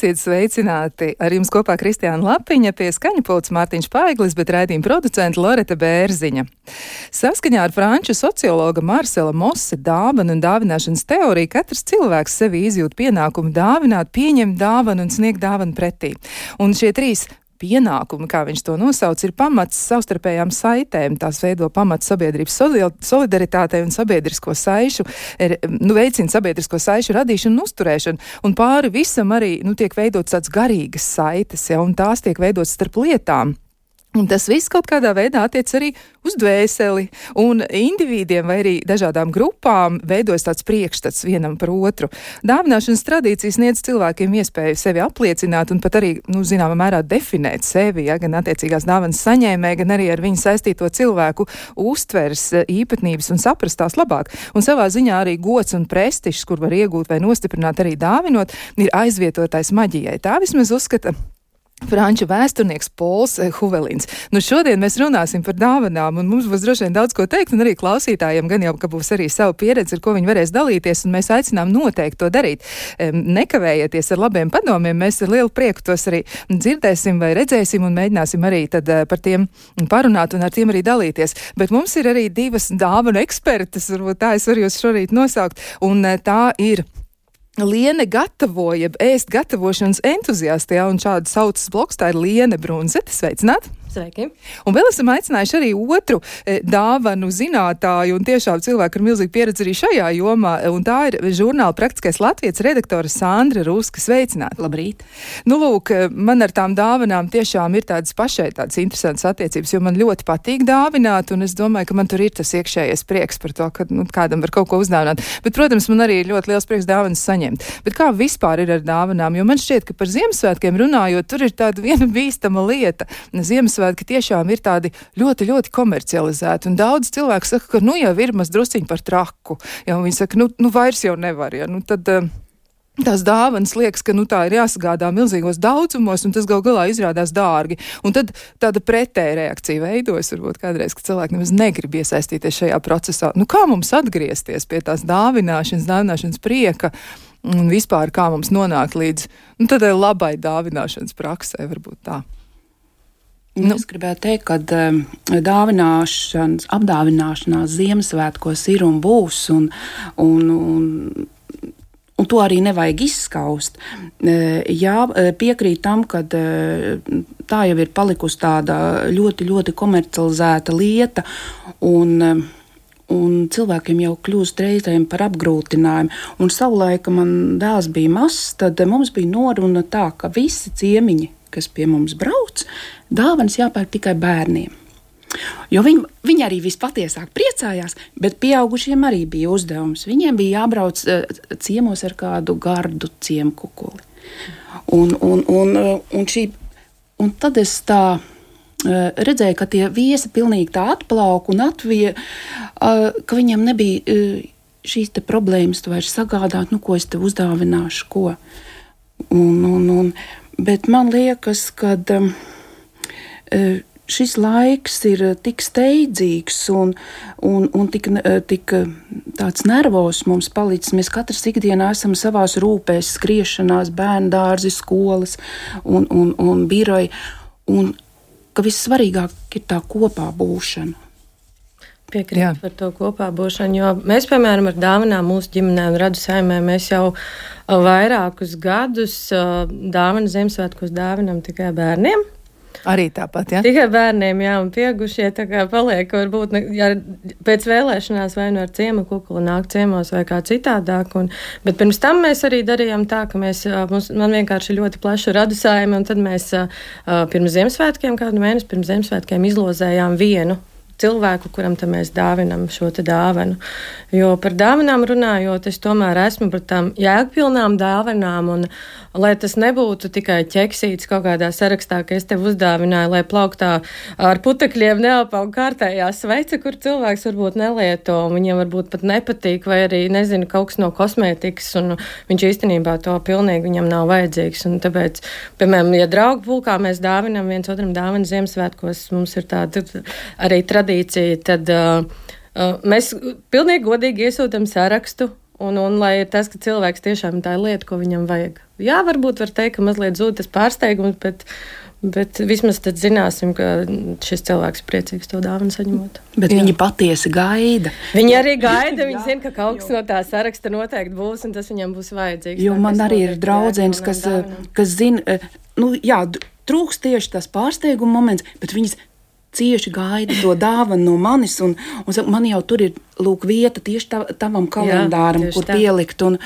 Esiet sveicināti! Ar jums kopā Kristiāna Lapiņa, pie skaņa pults Mārtiņš Paiglis, bet raidījuma producenta Loreta Bērziņa. Saskaņā ar franču sociologa Marsela Mosse dāvanu un dāvināšanas teoriju katrs cilvēks sevi izjūt pienākumu dāvināt, pieņemt dāvanu un sniegt dāvanu pretī. Un šie trīs pienākumi, kā viņš to nosauc, ir pamats savstarpējām saitēm. Tās veido pamatu sabiedrības solidaritātei un sabiedrisko saišu, er, nu, veicina sabiedrisko saišu radīšanu un uzturēšanu. Un pāri visam arī nu, tiek veidots tāds garīgas saites, ja, un tās tiek veidotas starp lietām. Un tas viss kaut kādā veidā attiec arī uz dvēseli, un individiem vai arī dažādām grupām veidojas tāds priekšstats vienam par otru. Dāvināšanas tradīcijas sniedz cilvēkiem iespēju sevi apliecināt un pat arī, nu, zināmā mērā definēt sevi, ja, gan attiecīgās dāvanas saņēmē, gan arī ar viņu saistīto cilvēku uztvers īpatnības un saprast tās labāk. Un savā ziņā arī gods un prestižs, kur var iegūt vai nostiprināt arī dāvinot, ir aizvietotais maģijai. Tā vismaz uzskata Franču vēsturnieks Pols eh, Huvelins. Nu, šodien mēs runāsim par dāvanām, un mums būs droši vien daudz ko teikt, un arī klausītājiem gan jau, ka būs arī sava pieredze, ar ko viņi varēs dalīties, un mēs aicinām noteikti to darīt. Nekavējieties ar labiem padomiem, mēs ar lielu prieku tos arī dzirdēsim vai redzēsim, un mēģināsim arī tad eh, par tiem parunāt un ar tiem arī dalīties. Bet mums ir arī divas dāvanu ekspertas, varbūt tā es varu jūs šorīt nosaukt, un eh, tā ir. Liene gatavoja, ēst gatavošanas entuziastē, un šādu saucas bloks, tā ir Liene Brunzete. Sveicināti! Sveiki! Un vēl esam aicinājuši arī otru e, dāvanu zinātāju un tiešām cilvēku ar milzīgu pieredzi arī šajā jomā, un tā ir žurnāla praktiskais latviešu redaktore Sandra Ruska. Sveicināti! Labrīt! Nu, lūk, man ar tām dāvanām tiešām ir tādas pašai tādas interesantas attiecības, jo man ļoti patīk dāvināt, un es domāju, ka man tur ir tas iekšējais prieks par to, ka nu, kādam var kaut ko uzdāvināt. Bet, protams, man arī ir ļoti liels prieks dāvanas saņemt. Bet kā vispār ir ar dāvanām? Jo man šķiet, ka par Ziemassvētkiem runājot, tur ir tāda viena bīstama lieta. Ziemassvētkiem Ziemassvētki tiešām ir tādi ļoti, ļoti komercializēti. Un daudz cilvēku saka, ka nu jau ir maz drusciņi par traku. Ja viņi saka, nu, nu vairs jau nevar. Ja, nu, tad, uh, Tās dāvanas liekas, ka nu, tā ir jāsagādā milzīgos daudzumos, un tas gal galā izrādās dārgi. Un tad tāda pretēja reakcija veidojas, varbūt kādreiz, ka cilvēki nemaz negrib iesaistīties šajā procesā. Nu, kā mums atgriezties pie tās dāvināšanas, dāvināšanas prieka? Un vispār kā mums nonākt līdz nu, tādai labai dāvināšanas praksē, varbūt tā. Nu. Es gribētu teikt, ka um, dāvināšanas, apdāvināšanās Ziemassvētkos ir un būs, un, un, un, un to arī nevajag izskaust. Uh, jā, uh, piekrīt tam, ka tā jau ir palikusi tāda ļoti, ļoti komercializēta lieta. Un, un cilvēkiem jau kļūst reizēm par apgrūtinājumu. Un savulaik, kad man dēls bija mazs, tad mums bija noruna tā, ka visi ciemiņi, kas pie mums brauc, dāvanas jāpērk tikai bērniem. Jo viņi, viņi arī vispatiesāk priecājās, bet pieaugušiem arī bija uzdevums. Viņiem bija jābrauc uh, ciemos ar kādu gardu ciemu kukuli. Un, un, un, uh, un, šī, un tad es tā uh, redzēju, ka tie viesi pilnīgi tā atplauka un atvija, ka viņiem nebija šīs problēmas vairs sagādāt, nu, ko es te uzdāvināšu, ko. Un, un, un, bet man liekas, ka. Um, Eh, šis laiks ir eh, tik steidzīgs un, un, un tik, eh, tik tāds nervos mums palicis. Mēs katrs ikdienā esam savās rūpēs, skriešanās, bērnu dārzi, skolas un, un, un biroji. Un ka vissvarīgāk ir tā kopā būšana. Piekrītu par to kopā būšanu, jo mēs, piemēram, ar dāvanām mūsu ģimenē un radu saimē, mēs jau vairākus gadus dāvanu Ziemassvētkos dāvinam tikai bērniem. Arī tāpat, ja? Tikai bērniem, jā, un pieaugušie tā kā paliek, varbūt ne, ja pēc vēlēšanās vai nu ar ciemu kukuli nāk ciemos vai kā citādāk. Un, bet pirms tam mēs arī darījām tā, ka mēs, mums, man vienkārši ļoti plaša radusājuma, un tad mēs pirms Ziemassvētkiem, kādu mēnesi pirms Ziemassvētkiem izlozējām vienu cilvēku, kuram mēs dāvinam šo dāvanu. Jo par dāvanām runājot, es tomēr esmu par tām jēgpilnām dāvanām, un lai tas nebūtu tikai ķeksīts kaut kādā sarakstā, ka es tev uzdāvināju, lai plauktā ar putekļiem neapaug kārtējā sveice, kur cilvēks varbūt nelieto, un viņam varbūt pat nepatīk, vai arī, nezinu, kaut kas no kosmētikas, un viņš īstenībā to pilnīgi viņam nav vajadzīgs. Un tāpēc, piemēram, ja draugu pulkā mēs dāvinam viens otram dāvanu Ziemassvētkos, mums ir tāda arī tradīcija tad uh, uh, mēs pilnīgi godīgi iesūtām sarakstu. Un, un lai ir tas, ka cilvēks tiešām tā ir lieta, ko viņam vajag. Jā, varbūt var teikt, ka mazliet zūd tas pārsteigums, bet, bet vismaz tad zināsim, ka šis cilvēks priecīgs to dāvanu saņemot. Bet Jā. viņi patiesi gaida. Viņi arī gaida, viņi zina, ka kaut kas no tā saraksta noteikti būs, un tas viņam būs vajadzīgs. Jo man arī ir draudzenes, kas, kas zina, eh, nu jā, trūks tieši tas pārsteiguma moments, bet viņas cieši gaida to dāvanu no manis. Un, un man jau tur ir lūk, vieta tieši tā, tavam kalendāram, Jā, kur tā. pielikt un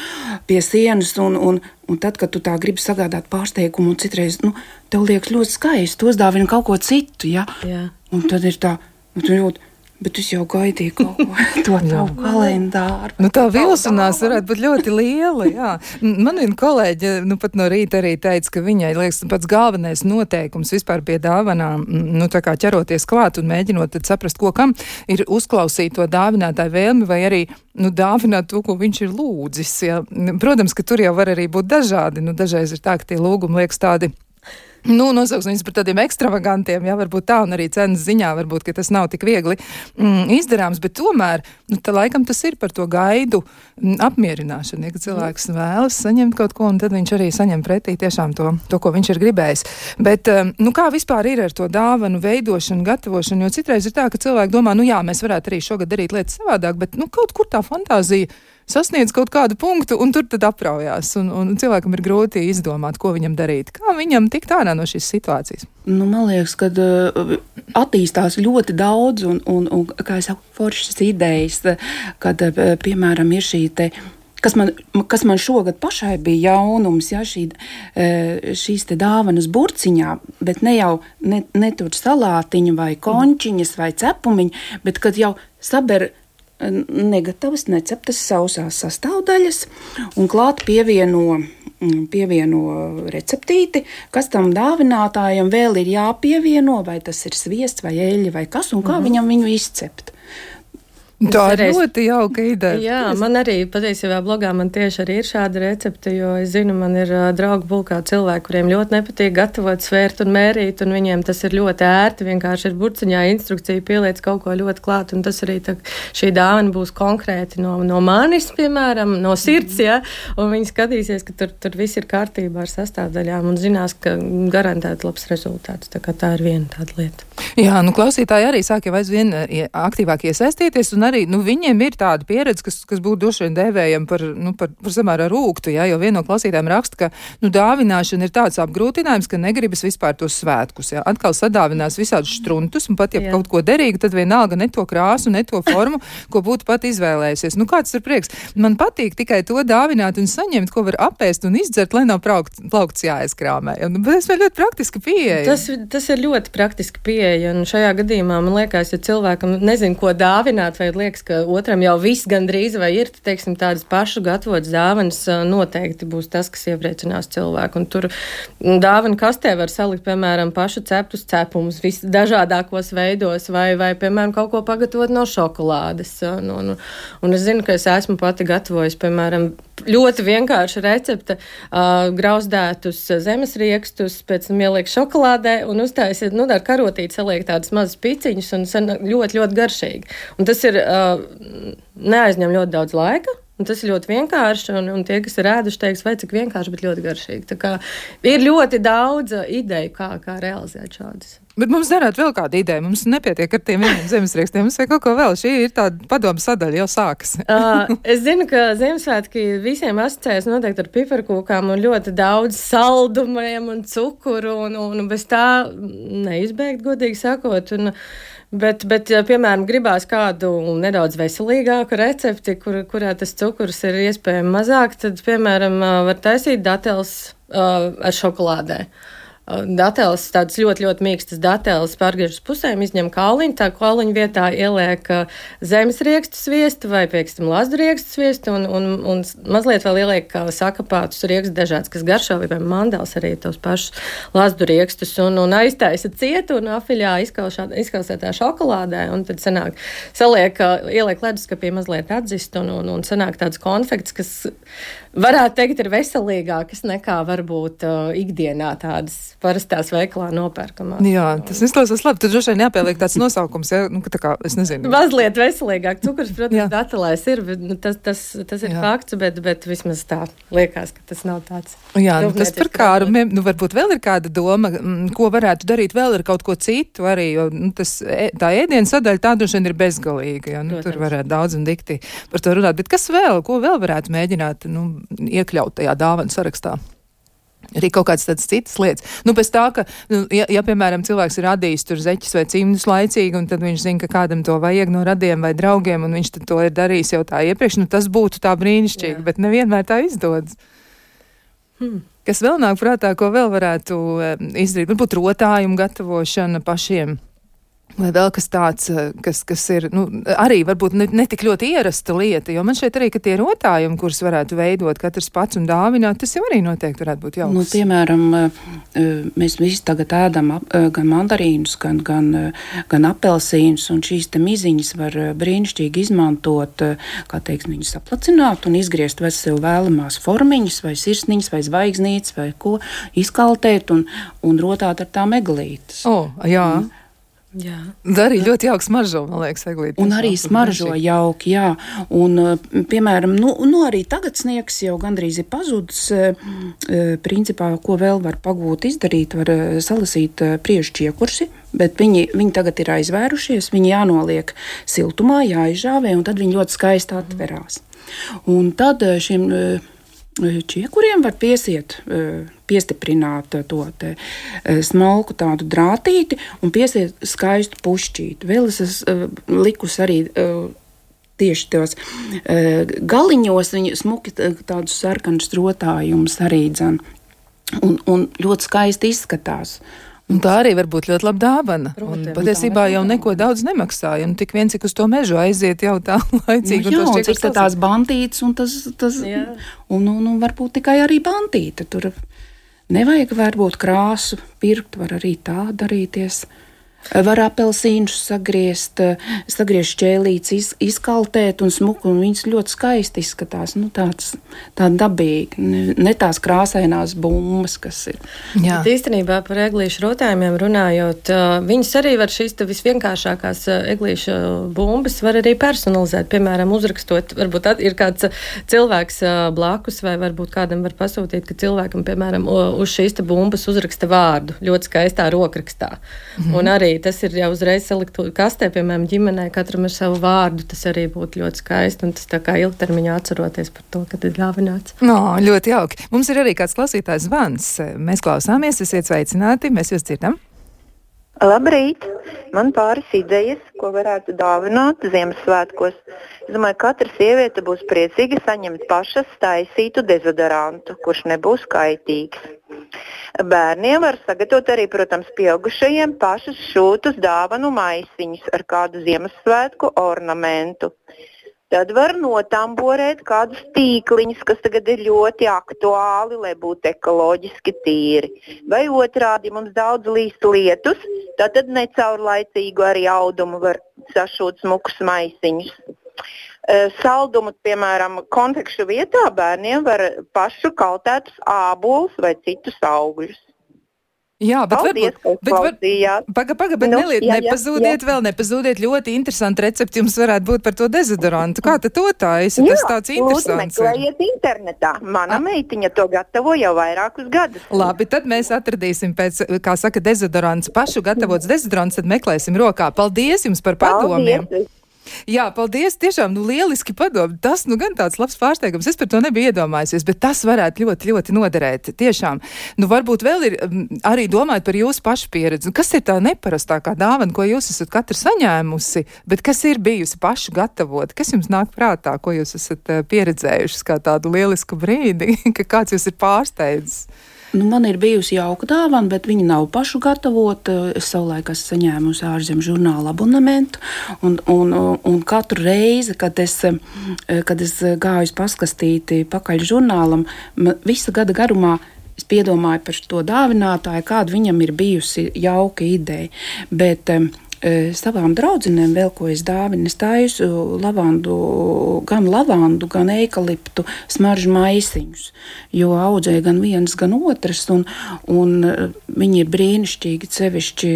pie sienas. Un, un, un tad, kad tu tā gribi sagādāt pārsteigumu, un citreiz nu, tev liekas ļoti skaisti, tos dāvina kaut ko citu. Ja? Jā. Un tad ir tā, nu, tu jūti Bet es jau gaidīju kaut ko tādu kalendāru. Nu, tā vilšanās varētu būt ļoti liela. Jā. Man viena kolēģe nu, pat no rīta arī teica, ka viņai liekas pats galvenais noteikums vispār pie dāvanām, nu, tā kā ķeroties klāt un mēģinot saprast, ko kam ir uzklausīt to dāvinātāju vēlmi vai arī nu, dāvināt to, ko viņš ir lūdzis. Jā. Protams, ka tur jau var arī būt dažādi. Nu, dažreiz ir tā, ka tie lūgumi liekas tādi Nu, nosauksim viņus par tādiem ekstravagantiem, jā, varbūt tā, un arī cenas ziņā varbūt, tas nav tik viegli mm, izdarāms, bet tomēr, nu, tā laikam tas ir par to gaidu mm, apmierināšanu, ja, cilvēks vēlas saņemt kaut ko, un tad viņš arī saņem pretī tiešām to, to ko viņš ir gribējis. Bet, um, nu, kā vispār ir ar to dāvanu veidošanu, gatavošanu, jo citreiz ir tā, ka cilvēki domā, nu jā, mēs varētu arī šogad darīt lietas savādāk, bet, nu, kaut kur tā fantāzija sasniedz kaut kādu punktu, un tur tad apraujās. Un, un cilvēkam ir grūti izdomāt, ko viņam darīt. Kā viņam tikt ārā no šīs situācijas? Nu, man liekas, ka uh, attīstās ļoti daudz, un, un, un kā jau foršas idejas, kad, uh, piemēram, ir šī te kas man, kas man šogad pašai bija jaunums, ja, šī, uh, šīs dāvanas burciņā, bet ne jau ne, ne tur salātiņa vai končiņas vai cepumiņa, bet kad jau saber negatavas, neceptas sausās sastāvdaļas un klāt pievieno, mm, pievieno receptīti, kas tam dāvinātājam vēl ir jāpievieno, vai tas ir sviests vai eļļa vai kas, un kā mm -hmm. viņam viņu izcept. Tā ir reiz... ļoti jauka ideja. Jā, man arī patiesībā blogā man tieši arī ir šāda recepte, jo es zinu, man ir uh, draugi bulkā cilvēki, kuriem ļoti nepatīk gatavot, svērt un mērīt, un viņiem tas ir ļoti ērti. Vienkārši ir burciņā instrukcija pieliec kaut ko ļoti klāt, un tas arī tā, šī dāvana būs konkrēti no, no manis, piemēram, no sirds, ja, un viņi skatīsies, ka tur, tur viss ir kārtībā ar sastāvdaļām un zinās, ka garantēti labs rezultāts. Tā, tā ir viena tāda lieta. Jā, nu klausītāji arī sāk jau aizvien aktīvāk iesaistīties, un arī nu, viņiem ir tāda pieredze, kas, kas būtu droši vien dēvējama par, nu, par, par samērā rūktu, jā, jo viena no klausītājiem raksta, ka nu, dāvināšana ir tāds apgrūtinājums, ka negribas vispār tos svētkus. Jā. Atkal sadāvinās visādus struntus, un pat ja jā. kaut ko derīgu, tad vienalga ne to krāsu, ne to formu, ko būtu pat izvēlējusies. Nu, kāds ir prieks? Man patīk tikai to dāvināt un saņemt, ko var apēst un izdzert, lai nav plaukts, plaukts jāaizkrāmē. Un, tas ir ļoti praktiski pieeja. Tas, tas ir ļoti praktiski pieeja, un šajā gadījumā man liekas, ja cilvēkam nezinu, ko dāvināt, vai liekas, ka otram jau viss gandrīz vai ir, teiksim, tādas pašu gatavotas dāvanas noteikti būs tas, kas iepriecinās cilvēku. Un tur dāvana kastē var salikt, piemēram, pašu ceptus cepumus visdažādākos veidos, vai, vai, piemēram, kaut ko pagatavot no šokolādes. Un, un, un es zinu, ka es esmu pati gatavojis, piemēram, ļoti vienkārša recepte uh, - grauzdētus zemes riekstus, pēc tam ieliek šokolādē un uztaisiet, nu, ar karotīti saliek tādas mazas piciņas un ļoti, ļoti garšīgi. Un tas ir uh, neaizņem ļoti daudz laika. Un tas ir ļoti vienkārši, un, un tie, kas ir ēduši, teiks, vai cik vienkārši, bet ļoti garšīgi. Tā kā ir ļoti daudz ideju, kā, kā realizēt šādas. Bet mums darētu vēl kādu ideju. Mums nepietiek ar tiem vieniem zemesriekstiem. Mums vajag kaut ko vēl. Šī ir tāda padoma sadaļa, jau sākas. uh, es zinu, ka Ziemassvētki visiem asociējas noteikti ar piparkūkām un ļoti daudz saldumiem un cukuru, un, un bez tā neizbēgt, godīgi sakot. Un, Bet, bet, piemēram, gribās kādu nedaudz veselīgāku recepti, kur, kurā tas cukurs ir iespējams mazāk, tad, piemēram, var taisīt datels uh, ar šokolādē. Uh, Datēlis, tāds ļoti, ļoti mīkstas datēlis pārgriež uz pusēm, izņem kauliņu, tā kauliņu vietā ieliek zemes riekstu sviestu vai, pieksim, lazdu riekstu sviestu un, un, un mazliet vēl ieliek sakapātus riekstu dažāds, kas garšo, vai mandāls arī tos pašus lazdu riekstus un, un aiztaisa cietu un afiļā izkausētā šokolādē un tad sanāk, saliek, ieliek leduskapī mazliet atzist un, un, un sanāk tāds konfekts, kas varētu teikt ir veselīgākas nekā varbūt uh, ikdienā tādas parastās veikalā nopērkamā. Jā, tas izklausās labi. Tur droši vien jāpieliek tāds nosaukums, ja, nu, tā kā, es nezinu. Mazliet veselīgāk. Cukurs, protams, datelēs ir, bet, nu, tas, tas, tas ir Jā. fakts, bet, bet vismaz tā liekas, ka tas nav tāds. Jā, nu, tas par kārumiem, nu, varbūt vēl ir kāda doma, mm, ko varētu darīt vēl ar kaut ko citu arī, jo nu, tas, tā ēdienu sadaļa tā droši vien ir bezgalīga, ja, nu, protams. tur varētu daudz un dikti par to runāt, bet kas vēl, ko vēl varētu mēģināt, nu, iekļaut tajā dāvanu sarakstā? Arī kaut kādas tādas citas lietas. Nu, pēc tā, ka, nu, ja, ja, piemēram, cilvēks ir radījis tur zeķis vai cimdus laicīgi, un tad viņš zina, ka kādam to vajag no radiem vai draugiem, un viņš to ir darījis jau tā iepriekš, nu, tas būtu tā brīnišķīgi, Jā. bet nevienmēr tā izdodas. Hmm. Kas vēl nāk prātā, ko vēl varētu eh, izdarīt? Varbūt rotājumu gatavošana pašiem. Vai vēl kas tāds, eh, kas, kas ir nu, arī varbūt ne, ne tik ļoti ierasta lieta, jo man šeit arī, tie rotājumi, kurus varētu veidot katrs pats un dāvināt, tas jau arī noteikti varētu būt jauks. Nu, piemēram, eh, eh, mēs visi tagad ēdam gan mandarīnus, gan, gan, gan apelsīnus, un šīs miziņas var brīnišķīgi izmantot, kā teiksim, viņus aplacināt un izgriezt vai sev vēlamās formiņas, vai sirsniņas, vai zvaigznītes, vai ko, izkaltēt un, un rotāt ar tām eglītes. O, jā. Mm. Jā. Arī ļoti jauks smaržo, man liekas, eglīte. Un arī smaržo jauki, jā. Un, eh, piemēram, nu, nu arī tagad sniegs jau gandrīz ir pazudis. Eh, eh, principā, ko vēl var pagūt izdarīt, var salasīt priekšķiekursi, bet viņi, viņi tagad ir aizvērušies, viņi jānoliek siltumā, jāizžāvē, un tad viņi ļoti skaisti atverās. Un tad šiem čiekuriem var piesiet, piestiprināt to te, smalku tādu drātīti un piesiet skaistu pušķīti. Vēl es esmu likus arī tieši tos galiņos, viņi smuki tādus sarkanus rotājumus arī dzan. Un, un ļoti skaisti izskatās. Un tā arī var būt ļoti laba dāvana. Protams, un patiesībā jau neko daudz nemaksāja. Tik vien, cik uz to mežu aiziet jau tā laicīgi. Nu, jā, cik tās bantītes, un tas, tas jā. un, un, un varbūt tikai arī bantīte. Tur nevajag varbūt krāsu pirkt, var arī tā darīties. Var apelsīnus sagriezt, sagriezt ķēlītes, iz, izkaltēt un smuku, un viņas ļoti skaisti izskatās. Nu, tāds, tā dabīgi, ne, tās krāsainās bumbas, kas ir. Jā. Bet īstenībā par eglīšu rotājumiem runājot, viņas arī var šīs visvienkāršākās eglīšu bumbas var arī personalizēt. Piemēram, uzrakstot, varbūt ir kāds cilvēks blakus, vai varbūt kādam var pasūtīt, ka cilvēkam, piemēram, uz šīs bumbas uzraksta vārdu ļoti skaistā rokrakstā. Mhm. Un arī arī tas ir jau uzreiz saliktu kastē, piemēram, ģimenē, katram ir savu vārdu. Tas arī būtu ļoti skaisti, un tas tā kā ilgtermiņā atceroties par to, ka ir dāvināts. No, ļoti jauki. Mums ir arī kāds klausītājs zvans. Mēs klausāmies, esiet sveicināti, mēs jūs dzirdam. Labrīt! Man pāris idejas, ko varētu dāvināt Ziemassvētkos. Es domāju, ka katra sieviete būs priecīga saņemt pašas taisītu dezodorantu, kurš nebūs kaitīgs. Bērniem var sagatavot arī, protams, pieaugušajiem pašus šūtus dāvanu maisiņus ar kādu Ziemassvētku ornamentu. Tad var notamborēt kādus tīkliņus, kas tagad ir ļoti aktuāli, lai būtu ekoloģiski tīri. Vai otrādi mums daudz līst lietus, tad necaurlaicīgu arī audumu var sašūt smukus maisiņus. Eh, saldumu, piemēram, konfekšu vietā bērniem var pašu kaltētus ābolus vai citus augļus. Jā, bet Paldies, varbūt, bet, var, paga, paga, bet nu, neliet, jā, nepazūdiet jā. vēl, nepazūdiet ļoti interesanti recepti jums varētu būt par to dezodorantu. Kā tad to taisa? Tas tāds interesants. Meklējiet internetā. Mana A. Meitiņa to gatavo jau vairākus gadus. Labi, tad mēs atradīsim pēc, kā saka, dezodorants, pašu gatavots dezodorants, tad meklēsim rokā. Paldies jums par padomiem! Paldies. Jā, paldies. Tiešām nu, lieliski padomu. Tas nu, gan tāds labs pārsteigums. Es par to nebiju iedomājusies, bet tas varētu ļoti, ļoti noderēt. Tiešām, nu, varbūt vēl ir arī domājot par jūsu pašu pieredzi. Nu, kas ir tā neparastākā dāvana, ko jūs esat katra saņēmusi, bet kas ir bijusi pašu gatavot? Kas jums nāk prātā, ko jūs esat pieredzējuši kā tādu lielisku brīdi, ka kāds jūs ir pārsteidzis? Nu, man ir bijusi jauka dāvana, bet viņa nav pašu gatavota. Es savulaik esmu saņēmusi ārzemju žurnāla abonementu. Un, un, un katru reizi, kad es, kad es gāju paskastīti pakaļ žurnālam, visa gada garumā es piedomāju par to dāvinātāju, kāda viņam ir bijusi jauka ideja. Bet, savām draudzenēm vēl ko es dāvinu. Es taisu lavandu, gan lavandu, gan eikaliptu smaržu maisiņus, jo audzēja gan viens, gan otrs, un, un viņi ir brīnišķīgi, cevišķi,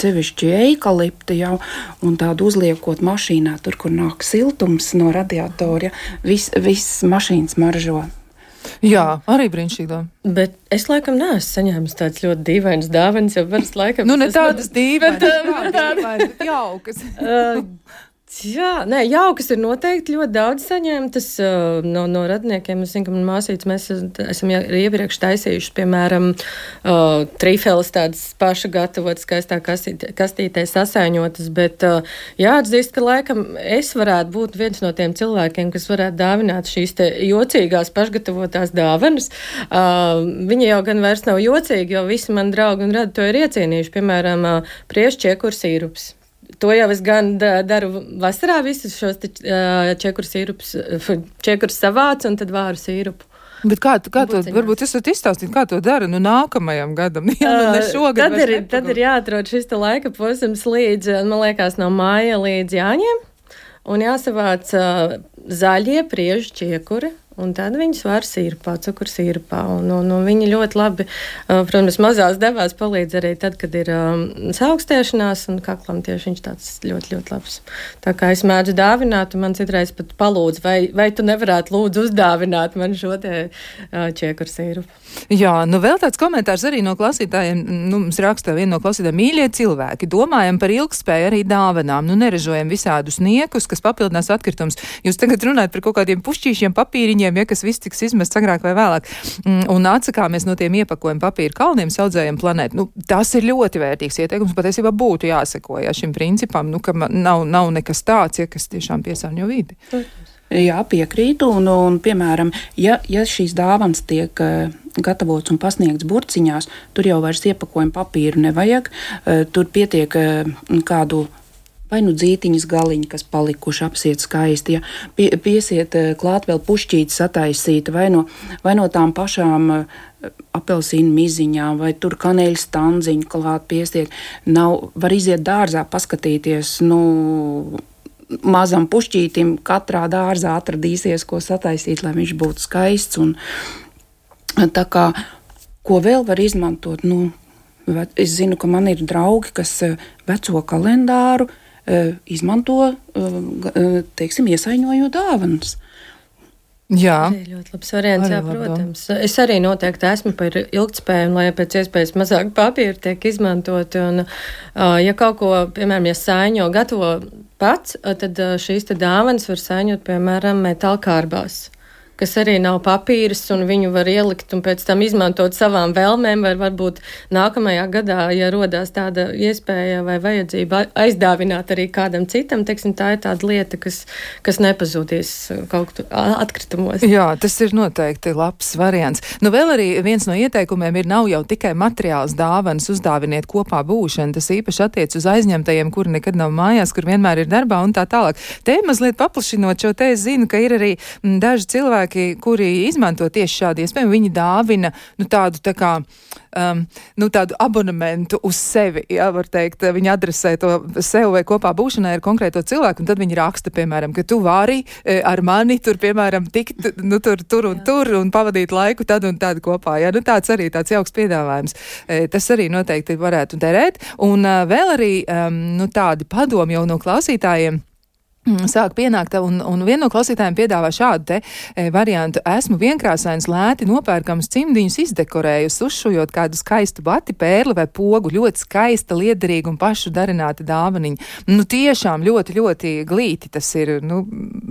cevišķi eikalipti jau, un tādu uzliekot mašīnā, tur, kur nāk siltums no radiatora, viss vis mašīnas maržo. Jā, arī brīnišķīgi. Bet es laikam neesmu saņēmis tādas ļoti dīvainas dāvanas, jo parasti laikam. Nu, ne tādas dīvainas, bet tādas jaukas. Jā, nē, jaukas ir noteikti ļoti daudz saņemtas uh, no, no radniekiem. Es zinu, ka manā māsīcā mēs esam iepriekš taisījuši, piemēram, uh, trīfeles tādas paša gatavotas, skaistā kastītē, kastītē sasaiņotas, bet uh, jāatzīst, ka laikam es varētu būt viens no tiem cilvēkiem, kas varētu dāvināt šīs te jocīgās pašgatavotās dāvanas. Uh, viņi jau gan vairs nav jocīgi, jo visi mani draugi un radi to ir iecienījuši, piemēram, uh, priešķiekur sīrups. To jau es gan daru vasarā, visus šos čekurus sīrupus, čekurus savācu un tad vāru sīrupu. Bet kā, kā to, varbūt jūs varat izstāstīt, kā to dara nu nākamajam gadam? Jā, nu ne šogad. Tad ir, tad ir jāatrod šis laika posms līdz, man liekas, no māja līdz jāņem. Un jāsavāc uh, zaļie priežu čiekuri, Un tad viņas var sīrpā, cukurs sīrpā. Un, un, un viņi ļoti labi, protams, mazās devās palīdz arī tad, kad ir um, saaugstēšanās, un kaklam tieši viņš tāds ļoti, ļoti labs. Tā kā es mēdzu dāvināt, un man citreiz pat palūdz, vai, vai tu nevarētu lūdzu uzdāvināt man šo te uh, čiekuru sīrupu. Jā, nu vēl tāds komentārs arī no klausītājiem, nu, mums raksta viena no klausītājiem, mīļie cilvēki, domājam par ilgspēju arī dāvanām, nu neražojam visādus niekus, kas papildinās atkritumus. Jūs tagad runājat par kaut kādiem pušķīšiem papīriņiem kuģiem, ja kas viss tiks izmests agrāk vai vēlāk, mm, un atsakāmies no tiem iepakojuma papīra kalniem, saudzējam planētu. Nu, tas ir ļoti vērtīgs ieteikums. Patiesībā būtu jāseko ja, šim principam, nu, ka nav, nav nekas tāds, ja kas tiešām piesārņo vidi. Jā, piekrītu. Un, un, piemēram, ja, ja šīs dāvāns tiek uh, gatavots un pasniegts burciņās, tur jau vairs iepakojuma papīru nevajag. Uh, tur pietiek uh, kādu vai nu dzītiņas galiņi, kas palikuši apsiet skaisti, ja pie, piesiet eh, klāt vēl pušķītes sataisīta, vai no, vai no tām pašām eh, apelsīnu miziņām, vai tur kanēļu stanziņu klāt piesiet. Nav, var iziet dārzā, paskatīties, nu, mazam pušķītim katrā dārzā atradīsies, ko sataisīt, lai viņš būtu skaists. Un, tā kā, ko vēl var izmantot? Nu, es zinu, ka man ir draugi, kas eh, veco kalendāru E, izmanto, teiksim, iesaiņojot dāvanas. Jā, ļoti labs variants. Jā, protams. Es arī noteikti esmu par ilgspēju, lai pēc iespējas mazāk papīra tiek izmantoti. Un, ja kaut ko, piemēram, ja saiņo gatavo pats, tad šīs dāvanas var saņot, piemēram, metāla kārbās kas arī nav papīrs, un viņu var ielikt un pēc tam izmantot savām vēlmēm, vai varbūt nākamajā gadā, ja rodās tāda iespēja vai vajadzība aizdāvināt arī kādam citam, teiksim, tā ir tāda lieta, kas, kas nepazudīs kaut kur atkritumos. Jā, tas ir noteikti labs variants. Nu, vēl arī viens no ieteikumiem ir nav jau tikai materiāls dāvanas, uzdāviniet kopā būšanu. Tas īpaši attiec uz aizņemtajiem, kuri nekad nav mājās, kur vienmēr ir darbā un tā tālāk. Te mazliet paplašinot šo te, es zinu, ka ir arī daži cilvēki, cilvēki, kuri izmanto tieši šādu iespēju, viņi dāvina nu, tādu tā kā. Um, nu, tādu abonementu uz sevi, ja var teikt, viņi adresē to sev vai kopā būšanai ar konkrēto cilvēku, un tad viņi raksta, piemēram, ka tu vari e, ar mani tur, piemēram, tikt, nu, tur, tur un Jā. tur un pavadīt laiku tad un tad kopā. Ja? Nu, tāds arī tāds jauks piedāvājums. E, tas arī noteikti varētu derēt. Un uh, vēl arī um, nu, tādi padomi jau no klausītājiem. Mm, sāk pienākt, un, un viena no klausītājiem piedāvā šādu te e, variantu. Esmu vienkrāsains, lēti nopērkams cimdiņus izdekorējus, uzšujot kādu skaistu bati, pērli vai pogu, ļoti skaista, liederīga un pašu darināta dāvaniņa. Nu, tiešām ļoti, ļoti glīti tas ir. Nu,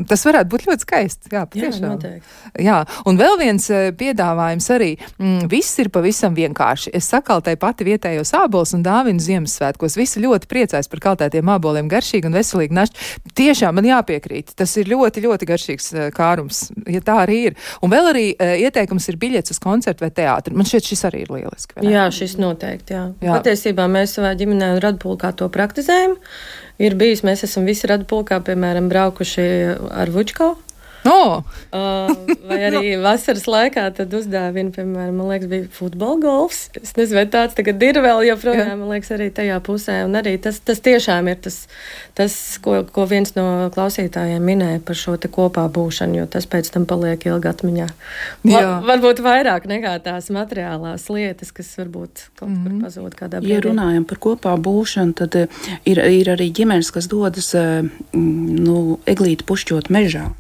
tas varētu būt ļoti skaisti. Jā, patiešām. Jā, Jā, un vēl viens e, piedāvājums arī. Mm, viss ir pavisam vienkārši. Es sakaltēju pati vietējos ābolus un dāvinu Ziemassvētkos. Visi ļoti priecājas par kaltētiem āboliem, garšīgi un veselīgi našķi tiešām man jāpiekrīt. Tas ir ļoti, ļoti garšīgs uh, kārums, ja tā arī ir. Un vēl arī uh, ieteikums ir biļets uz koncertu vai teātri. Man šķiet, šis arī ir lieliski. Jā, šis noteikti. Jā. Jā. Patiesībā mēs savā ģimenē un Radpulkā to praktizējam. Ir bijis, mēs esam visi Radpulkā, piemēram, braukuši ar Vučkau. Oh. Uh, vai arī vasaras laikā tad uzdāvina, piemēram, man liekas, bija futbola golfs. Es nezinu, vai tāds tagad ir vēl joprojām, Jā. man liekas, arī tajā pusē. Un arī tas, tas tiešām ir tas, tas ko, ko viens no klausītājiem minēja par šo kopā būšanu, jo tas pēc tam paliek ilgi atmiņā. Va, varbūt vairāk nekā tās materiālās lietas, kas varbūt kaut mm -hmm. kur mhm. pazūd kādā brīdī. Ja runājam par kopā būšanu, tad eh, ir, ir arī ģimenes, kas dodas eh, nu, eglīti pušķot mežā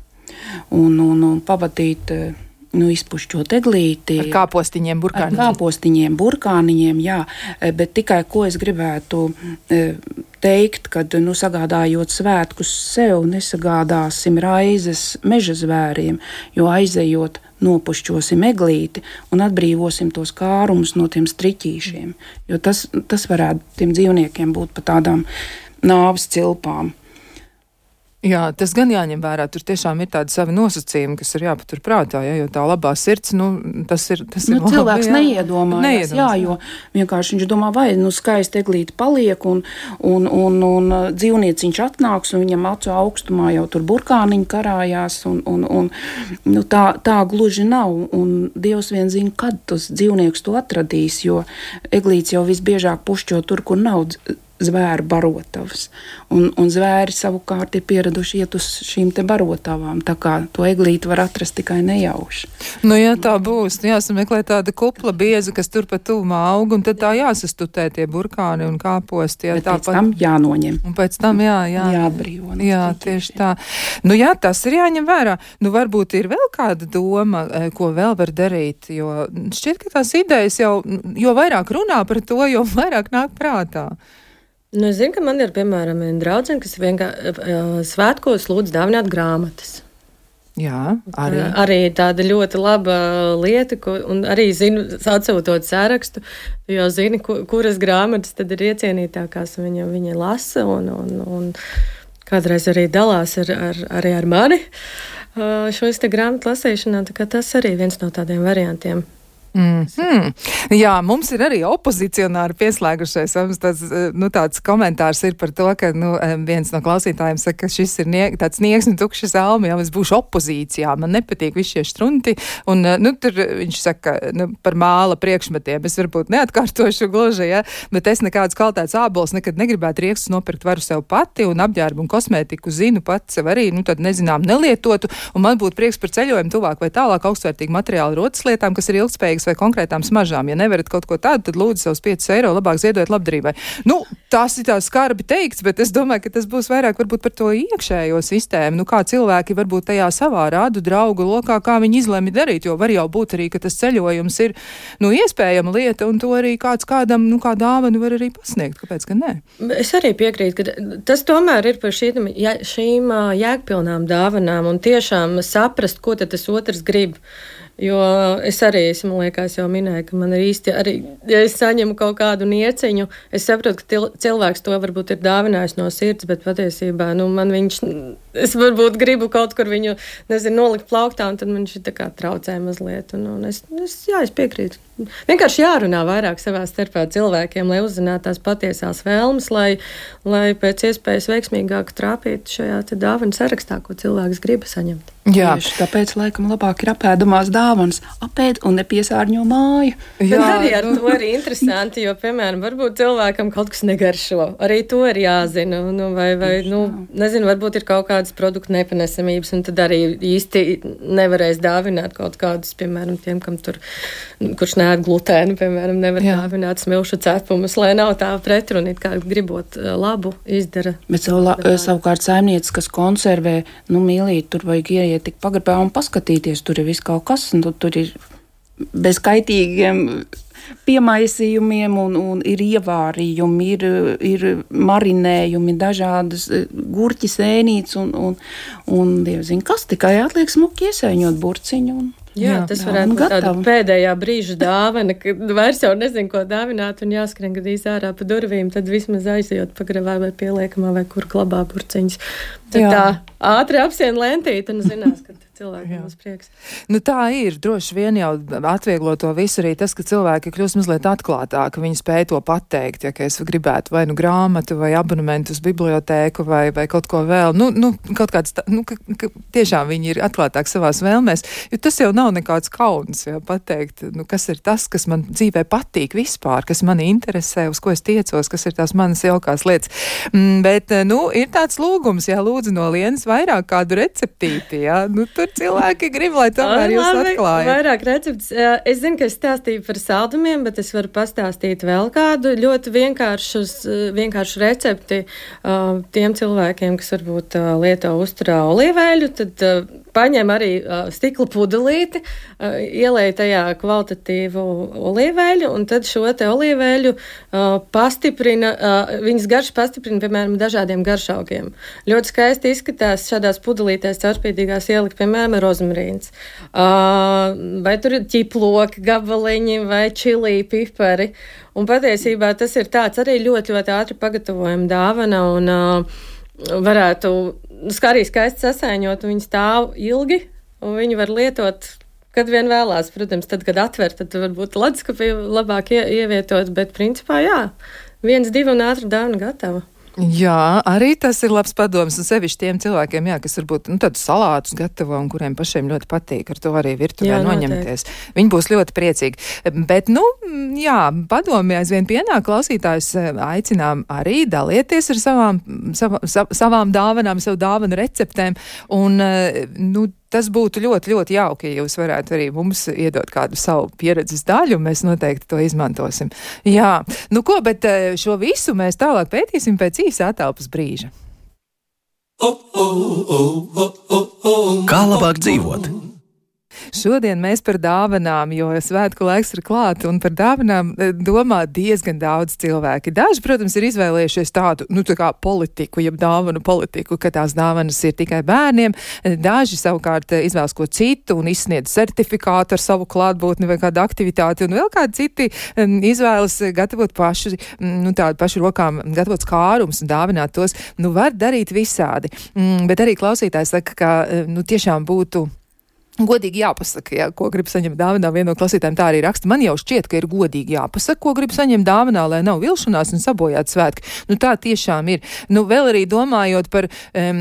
un, un, un pavadīt. Eh, nu, izpušķot eglīti. Ar kāpostiņiem, burkāniņiem. Ar kāpostiņiem, burkāniņiem, jā. Eh, bet tikai ko es gribētu eh, teikt, kad nu, sagādājot svētkus sev, nesagādāsim raizes meža zvēriem, jo aizejot nopušķosim eglīti un atbrīvosim tos kārumus no tiem striķīšiem. Jo tas, tas varētu tiem dzīvniekiem būt pa tādām nāves cilpām. Jā, tas gan jāņem vērā. Tur tiešām ir tādi savi nosacījumi, kas ir jāpatur prātā, ja, jo tā labā sirds, nu, tas ir. Tas nu, ir labi, cilvēks jā. neiedomājas, neiedomājas, jā, jo vienkārši viņš domā, vai nu skaisti eglīti paliek, un, un, un, un uh, dzīvnieciņš atnāks, un viņam acu augstumā jau tur burkāniņi karājās, un, un, un nu, tā, tā gluži nav, un Dievs vien zina, kad tas dzīvnieks to atradīs, jo eglīts jau visbiežāk pušķo tur, kur nav zvēru barotavas. Un, un zvēri savukārt ir pieraduši iet uz šīm barotavām. Tā kā to eglīti var atrast tikai nejauši. Nu, ja tā būs, nu, jāsameklē tāda kupla bieza, kas tur pat tuvumā aug, un tad tā jāsastutē tie burkāni un kāposti. Jā, tāpat tam jānoņem. Un pēc tam jā, jā. jāatbrīvo. Jā, tieši tā. Nu, jā, tas ir jāņem vērā. Nu, varbūt ir vēl kāda doma, e, ko vēl var darīt, jo šķiet, ka tās idejas jau, jo vairāk runā par to, jo vairāk nāk prātā. Nu, es zinu, ka man ir piemēram draudzene, kas vienkārši svētkos lūdz dāvināt grāmatas. Jā, arī. arī tāda ļoti laba lieta, ko, un arī zinu, atsūtot sārakstu, jo zini, ku, kuras grāmatas tad ir iecienītākās, un viņa, viņa lasa, un, un, un kādreiz arī dalās ar, ar, arī ar mani šo grāmatu lasīšanā. Tas arī viens no tādiem variantiem. Mm -hmm. Jā, mums ir arī opozicionāri pieslēgušies. Mums tāds, eh, nu, tāds komentārs ir par to, ka nu, viens no klausītājiem saka, ka šis ir nie, tāds niegs un tukšs elmi, jau es būšu opozīcijā. Man nepatīk visi šie strunti. Un, eh, nu, tur viņš saka nu, par māla priekšmetiem. Es varbūt neatkārtošu gluži, ja, bet es nekādus kvalitātes ābolus nekad negribētu riekstus nopirkt varu sev pati un apģērbu un kosmētiku zinu pats sev arī, nu, tad nezinām, nelietotu. Un man būtu prieks par ceļojumu tuvāk vai tālāk augstvērtīgu materiālu rotas lietām, kas ir ilgspējīgas vajadzīgas vai konkrētām smaržām. Ja nevarat kaut ko tādu, tad lūdzu savus 5 eiro labāk ziedot labdarībai. Nu, tas ir tā skarbi teikts, bet es domāju, ka tas būs vairāk varbūt par to iekšējo sistēmu. Nu, kā cilvēki varbūt tajā savā rādu draugu lokā, kā viņi izlemj darīt, jo var jau būt arī, ka tas ceļojums ir, nu, iespējama lieta, un to arī kāds kādam, nu, kā dāvanu var arī pasniegt. Kāpēc gan ne? Es arī piekrītu, ka tas tomēr ir par šīm, šīm jēgpilnām dāvanām un tiešām saprast, ko tas otrs grib. Jo es arī, es, man liekas, jau minēju, ka man ir īsti arī, ja es saņemu kaut kādu nieciņu, es saprotu, ka cilvēks to varbūt ir dāvinājis no sirds, bet patiesībā, nu, man viņš, es varbūt gribu kaut kur viņu, nezinu, nolikt plauktā, un tad man viņš tā kā traucē mazliet, un, un es, es, jā, es piekrītu. Vienkārši jārunā vairāk savā starpā cilvēkiem, lai uzzinātu tās patiesās vēlmes, lai, lai pēc iespējas veiksmīgāk trāpītu šajā dāvanu sarakstā, ko cilvēks grib saņemt. Jā, Tieši tāpēc laikam labāk ir apēdamās dāvanas, apēd un nepiesārņo māju. Jā, Bet arī ar nu. to ir interesanti, jo, piemēram, varbūt cilvēkam kaut kas negaršo. Arī to ir jāzina. Nu, vai, vai, nu, nezinu, varbūt ir kaut kādas produktu nepanesamības, un tad arī īsti nevarēs dāvināt kaut kādus, piemēram, tiem, kam tur, kurš neēd glutēnu, piemēram, nevar Jā. dāvināt smilšu cepumus, lai nav tā pretruna, kā gribot labu izdara. Bet savu, savukārt saimniece, kas konservē, nu, mīlīt, tur vajag ieiet jāiet tik pagrabā un paskatīties. Tur ir viss kaut kas, un tu, tur ir bez kaitīgiem piemaisījumiem, un, un ir ievārījumi, ir, ir marinējumi, dažādas eh, gurķi, sēnītes, un, un, un dievs zina, kas tikai atliek smuki iesaiņot burciņu. Un, Jā, jā, tas varētu būt tāda pēdējā brīža dāvana, kad vairs jau nezinu, ko dāvināt, un jāskrien gadījumā ārā pa durvīm, tad vismaz aizjūt pagravā vai pieliekamā vai kur glabā burciņas. Tad jā. tā ātri apsien lentīti un zinās, ka cilvēkiem būs prieks. Nu, tā ir. Droši vien jau atvieglo to visu arī tas, ka cilvēki kļūst mazliet atklātāki. Viņi spēj to pateikt, ja es gribētu vai nu grāmatu, vai abonementu uz bibliotēku, vai, vai kaut ko vēl. Nu, nu, kaut kāds, nu, ka, ka tiešām viņi ir atklātāki savās vēlmēs, jo tas jau nav nekāds kauns, ja pateikt, nu, kas ir tas, kas man dzīvē patīk vispār, kas mani interesē, uz ko es tiecos, kas ir tās manas jaukās lietas. Mm, bet, nu, ir tāds lūgums, jā, lūdzu no lienas vairāk kādu receptīti, jā. Nu, tur cilvēki grib, lai tomēr jūs atklājat. Vairāk recepts. Es zinu, ka es stāstīju par saldumiem, bet es varu pastāstīt vēl kādu ļoti vienkāršus, vienkāršu recepti tiem cilvēkiem, kas varbūt lieto uzturā olīveļu. Tad paņem arī stikla pudelīti, ielēj tajā kvalitatīvu olīveļu, un tad šo te olīveļu pastiprina, viņas garš pastiprina, piemēram, dažādiem garšaugiem. Ļoti skaisti izskatās šādās pudelītēs caurspīdīgās ielikt, piemēram, rozmarīns. Uh, vai tur ir ķiploki, gabaliņi vai čilī, pipari. Un patiesībā tas ir tāds arī ļoti, ļoti ātri pagatavojama dāvana. Un, uh, varētu arī skaisti sasaiņot, un viņi stāv ilgi, un viņi var lietot. Kad vien vēlās, protams, tad, kad atver, tad varbūt leduskapī labāk ie, ievietot, bet principā jā, viens, divi un ātri dāvana gatava. Jā, arī tas ir labs padoms, un sevišķi tiem cilvēkiem, jā, kas varbūt nu, tādus salātus gatavo un kuriem pašiem ļoti patīk ar to arī virtuvē jā, noņemties. Noteikti. Viņi būs ļoti priecīgi. Bet, nu, jā, padomi aizvien pienāk klausītājus eh, aicinām arī dalieties ar savām, sav, sav, savām dāvanām, savu dāvanu receptēm, un, eh, nu, tas būtu ļoti, ļoti jauki, ja jūs varētu arī mums iedot kādu savu pieredzes daļu, mēs noteikti to izmantosim. Jā, nu ko, bet eh, šo visu mēs tālāk pētīsim pēc īsa atelpas brīža. Kā labāk dzīvot? Šodien mēs par dāvanām, jo svētku laiks ir klāt, un par dāvanām eh, domā diezgan daudz cilvēki. Daži, protams, ir izvēlējušies tādu, nu, tā kā politiku, jeb dāvanu politiku, ka tās dāvanas ir tikai bērniem. Daži savukārt eh, izvēlas ko citu un izsniedz certifikātu ar savu klātbūtni vai kādu aktivitāti, un vēl kādi citi um, izvēlas gatavot pašu, nu, tādu pašu rokām gatavot skārums un dāvināt tos. Nu, var darīt visādi. Mm, bet arī klausītājs saka, ka, nu, tiešām būtu Godīgi jāpasaka, ja, ko grib saņemt dāvinā. Viena no klausītājiem tā arī raksta. Man jau šķiet, ka ir godīgi jāpasaka, ko grib saņemt dāvinā, lai nav vilšanās un sabojāt svētki. Nu, tā tiešām ir. Nu, vēl arī domājot par um,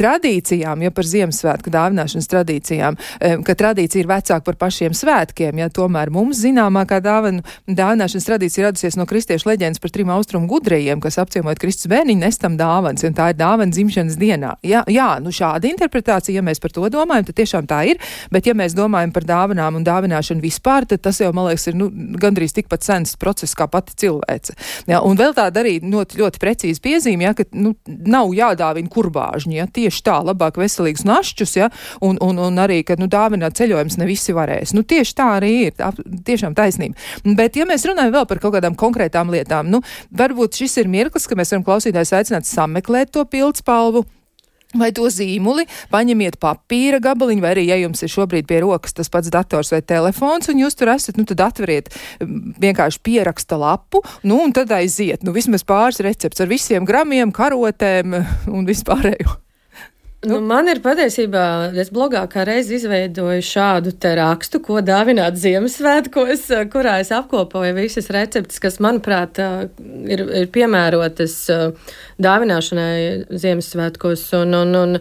tradīcijām, ja par Ziemassvētku dāvināšanas tradīcijām, um, ka tradīcija ir vecāka par pašiem svētkiem, ja tomēr mums zināmākā dāvana, dāvināšanas tradīcija radusies no kristiešu leģendas par trim austrumu gudrajiem, kas apciemojot Kristus bērniņu, nestam dāvans, un tā ir dāvana dzimšanas dienā. Jā, jā, nu šāda interpretācija, ja mēs par to domājam, tad tiešām tā ir. Bet, ja mēs domājam par dāvanām un dāvināšanu vispār, tad tas jau, man liekas, ir nu, gandrīz tikpat sens process kā pati cilvēce. Ja, un vēl tāda arī ļoti, ļoti precīzi piezīme, ja, ka nu, nav jādāvina kurbāžņi. Ja, tieši tā, labāk veselīgus našķus, ja, un, un, un arī, ka nu, dāvināt ceļojums ne visi varēs. Nu, tieši tā arī ir. Tā, tiešām taisnība. Bet, ja mēs runājam vēl par kaut kādām konkrētām lietām, nu, varbūt šis ir mirklis, ka mēs varam klausītājs aicināt sameklēt to pildspalvu Vai to zīmuli, paņemiet papīra gabaliņu, vai arī, ja jums ir šobrīd pie rokas tas pats dators vai telefons, un jūs tur esat, nu tad atveriet vienkārši pieraksta lapu, nu un tad aiziet, nu vismaz pāris recepts ar visiem gramiem, karotēm un vispārējo. Nu, man ir patiesībā, es blogā kā reiz izveidoju šādu rakstu, ko dāvināt Ziemassvētkos, kurā es apkopoju visas receptes, kas, manuprāt, ir, ir piemērotas dāvināšanai Ziemassvētkos. Un, un, un,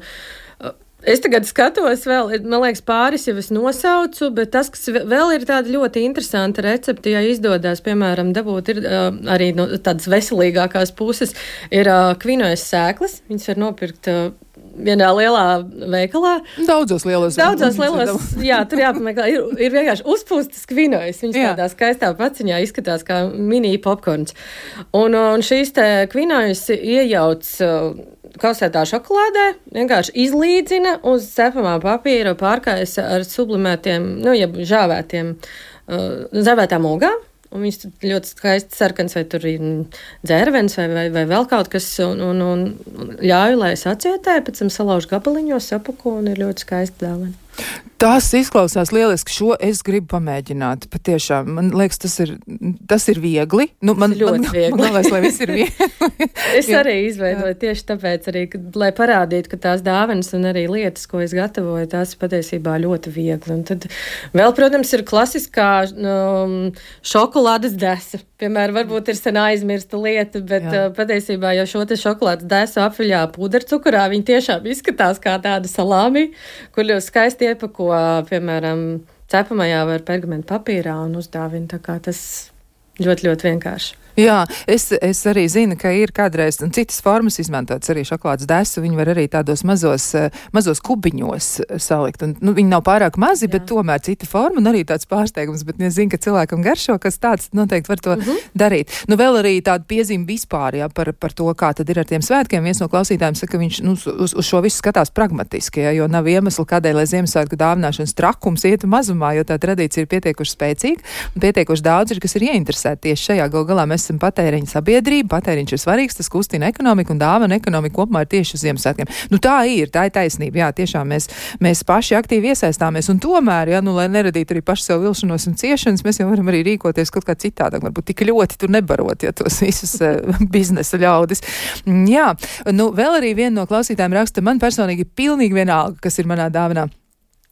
Es tagad skatos, vēl, man liekas, pāris jau es nosaucu, bet tas, kas vēl ir tāda ļoti interesanta recepte, ja izdodas, piemēram, dabūt ir arī no tādas veselīgākās puses, ir kvinojas sēklas. Viņas var nopirkt. Uh, vienā lielā veikalā. Daudzos lielos Daudzos lielos, jā, tur jāpameklē. Ir, ir vienkārši uzpūstas kvinojas. Viņas jā. tādā skaistā paciņā izskatās kā mini popkorns. Un, un šīs te kvinojas iejauc uh, kausētā šokolādē, vienkārši izlīdzina uz cepamā papīra, pārkājas ar sublimētiem, nu, jeb žāvētiem, uh, žāvētām ogām. Un viņš ļoti skaisti sarkans, vai tur ir dzērvens, vai, vai, vai vēl kaut kas, un, un, un ļauj, lai es atsietēju, pēc tam salaužu gabaliņos, sapako, un ir ļoti skaisti dāvana. Tas izklausās lieliski. Šo es gribu pamēģināt. Patiešām, man liekas, tas ir, tas ir viegli. Nu, man Tas ļoti man, viegli. Man liekas, lai viss ir viegli. Es arī izveidoju tieši tāpēc, arī, ka, lai parādītu, ka tās dāvanas un arī lietas, ko es gatavoju, tās ir patiesībā ļoti viegli. Un tad vēl, protams, ir klasiskā um, šokolādes desa. Piemēram, varbūt ir sen aizmirsta lieta, bet Jā. uh, patiesībā jau šo šokolādes desu apviļā pudercukurā, viņi tiešām izskatās kā tāda salāmi, kur ļoti skaisti iepako, piemēram, cepamajā vai pergamentu papīrā un uzdāvina. Tas ļoti, ļoti vienkārši. Jā, es, es arī zinu, ka ir kādreiz citas formas izmantotas arī šokolādes desu. Viņi var arī tādos mazos, eh, mazos kubiņos eh, salikt. Un, nu, viņi nav pārāk mazi, Jā. bet tomēr cita forma un arī tāds pārsteigums. Bet es zinu, ka cilvēkam garšo, kas tāds noteikti var to mm -hmm. darīt. Nu, vēl arī tāda piezīme vispār jā, par, par to, kā tad ir ar tiem svētkiem. Viens no klausītājiem saka, ka viņš nu, uz, uz šo visu skatās pragmatiski, jā, jo nav iemesla, kādēļ, lai Ziemassvētku dāvināšanas trakums ietu mazumā, jo tā tradīcija ir pietiekuši spēcīga un pietiekuši daudz ir, kas ir ieinteresēti tieši šajā. Gal galā mēs esam patēriņa sabiedrība, patēriņš ir svarīgs, tas kustina ekonomiku un dāvana ekonomika kopumā ir tieši uz Ziemassvētkiem. Nu, tā ir, tā ir taisnība. Jā, tiešām mēs, mēs paši aktīvi iesaistāmies un tomēr, jā, nu, lai neradītu arī paši sev vilšanos un ciešanas, mēs jau varam arī rīkoties kaut kā citādāk, varbūt tik ļoti tur nebarot, ja tos visus uh, biznesa ļaudis. Mm, Jā, nu, vēl arī viena no klausītājiem raksta, man personīgi pilnīgi vienalga, kas ir manā dāvanā.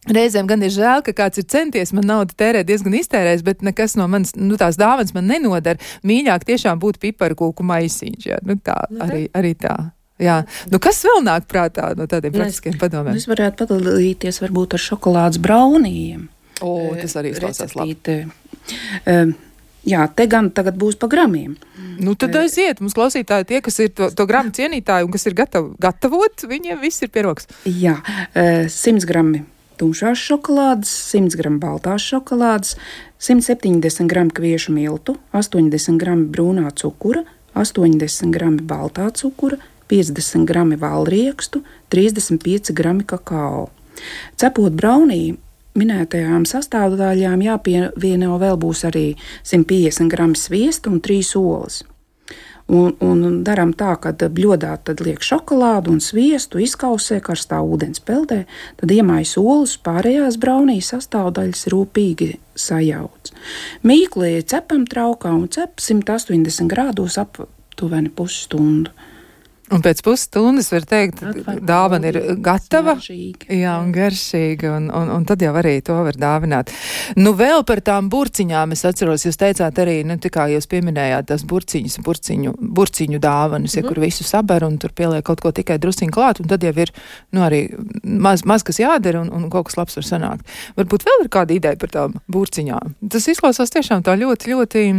Reizēm gan ir žēl, ka kāds ir centies man naudu tērēt diezgan iztērējis, bet nekas no manas, nu, tās dāvanas man nenodara. Mīļāk tiešām būtu piparkūku maisiņš, jā, nu tā, arī, arī tā. Jā, nu kas vēl nāk prātā no tādiem Nu, es- praktiskiem padomiem? Es varētu padalīties varbūt ar šokolādes braunījiem. O, tas arī izklausās labi. Um, Jā, te gan tagad būs pa gramiem. Nu, tad aiziet, mums klausītāji, tie, kas ir to, to gramu cienītāji un kas ir gatavi gatavot, viņiem viss ir pieroks. Jā, eh, 100 gramu tumšās šokolādes, 100 gramu baltās šokolādes, 170 gramu kviešu miltu, 80 gramu brūnā cukura, 80 gramu baltā cukura, 50 gramu valriekstu, 35 gramu kakao. Cepot braunī, minētajām sastāvdaļām jāpievieno vēl būs arī 150 gramu sviesta un 3 olas. Un, un darām tā, ka bļodā liek šokolādu un sviestu, izkausē karstā ūdens peldē, tad iemājas olas, pārējās braunijas sastāvdaļas rūpīgi sajauc. Mīkli cepam traukā un cep 180 grādos aptuveni pusstundu. Un pēc pusstundas var teikt, dāvana ir gatava. Smaržīgi. Jā, un garšīga, un, un, un tad jau arī to var dāvināt. Nu, vēl par tām burciņām es atceros, jūs teicāt arī, nu, tā kā jūs pieminējāt tās burciņas, burciņu, burciņu dāvanas, ja, kur visu saber un tur pieliek kaut ko tikai drusciņu klāt, un tad jau ir, nu, arī maz, maz kas jādara, un, un kaut kas labs var sanākt. Varbūt vēl ir kāda ideja par tām burciņām. Tas izklausās tiešām tā ļoti, ļoti.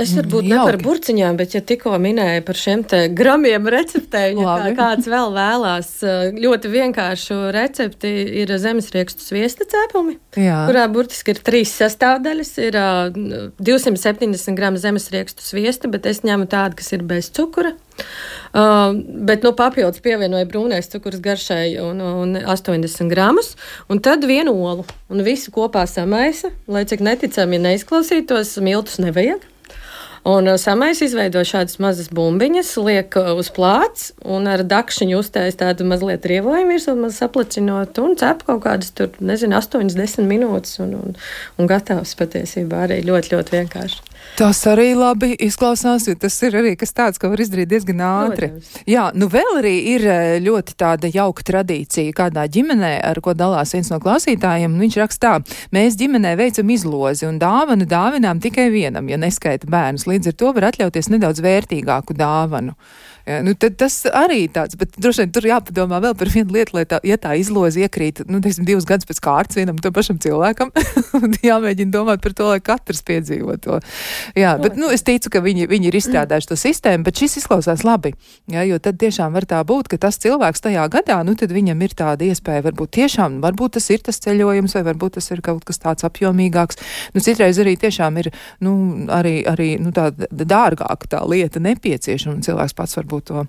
Es varbūt ne par Jauki. burciņām, bet, ja tikko minēju par šiem te gramiem receptēm, ja kā, kāds vēl vēlās eh, ļoti vienkāršu recepti, ir zemesriekstu sviesta cepumi, Jā. kurā burtiski ir trīs sastāvdaļas. Ir uh, 270 gramu zemesriekstu sviesta, bet es ņemu tādu, kas ir bez cukura. Uh, bet nu, papildus pievienoju brūnais cukurs garšai un, un 80 gramus, un tad vienu olu. Un visu kopā samaisa, lai cik neticami neizklausītos, miltus nevajag. Un uh, samais izveido šādas mazas bumbiņas, liek uh, uz plāts un ar dakšiņu uztais tādu mazliet rievojumu virsū, maz saplacinot un cep kaut kādas tur, nezinu, 8-10 minūtes un, un, un gatavs patiesībā arī ļoti, ļoti vienkārši. Tas arī labi izklausās, jo tas ir arī kas tāds, ko var izdarīt diezgan ātri. Protams. Jā, nu vēl arī ir eh, ļoti tāda jauka tradīcija kādā ģimenē, ar ko dalās viens no klausītājiem. Viņš raksta tā, mēs ģimenē veicam izlozi un dāvanu dāvinām tikai vienam, ja neskaita bērnus. Līdz ar to var atļauties nedaudz vērtīgāku dāvanu. Ja, nu, tas arī tāds, bet droši vien tur jāpadomā vēl par vienu lietu, lai tā, ja tā izloze iekrīt, nu, teiksim, divus gadus pēc kārtas vienam to pašam cilvēkam, jāmēģina domāt par to, lai katrs piedzīvo to. Jā, bet, nu, es ticu, ka viņi, viņi ir izstrādājuši to sistēmu, bet šis izklausās labi, ja, jo tad tiešām var tā būt, ka tas cilvēks tajā gadā, nu, tad viņam ir tāda iespēja, varbūt tiešām, varbūt tas ir tas ceļojums, vai varbūt tas ir kaut kas tāds apjomīgāks. Nu, citreiz arī tiešām ir, nu, arī, arī, nu, tāda dārgāka tā lieta nepieciešama, un cilvēks pats varbūt to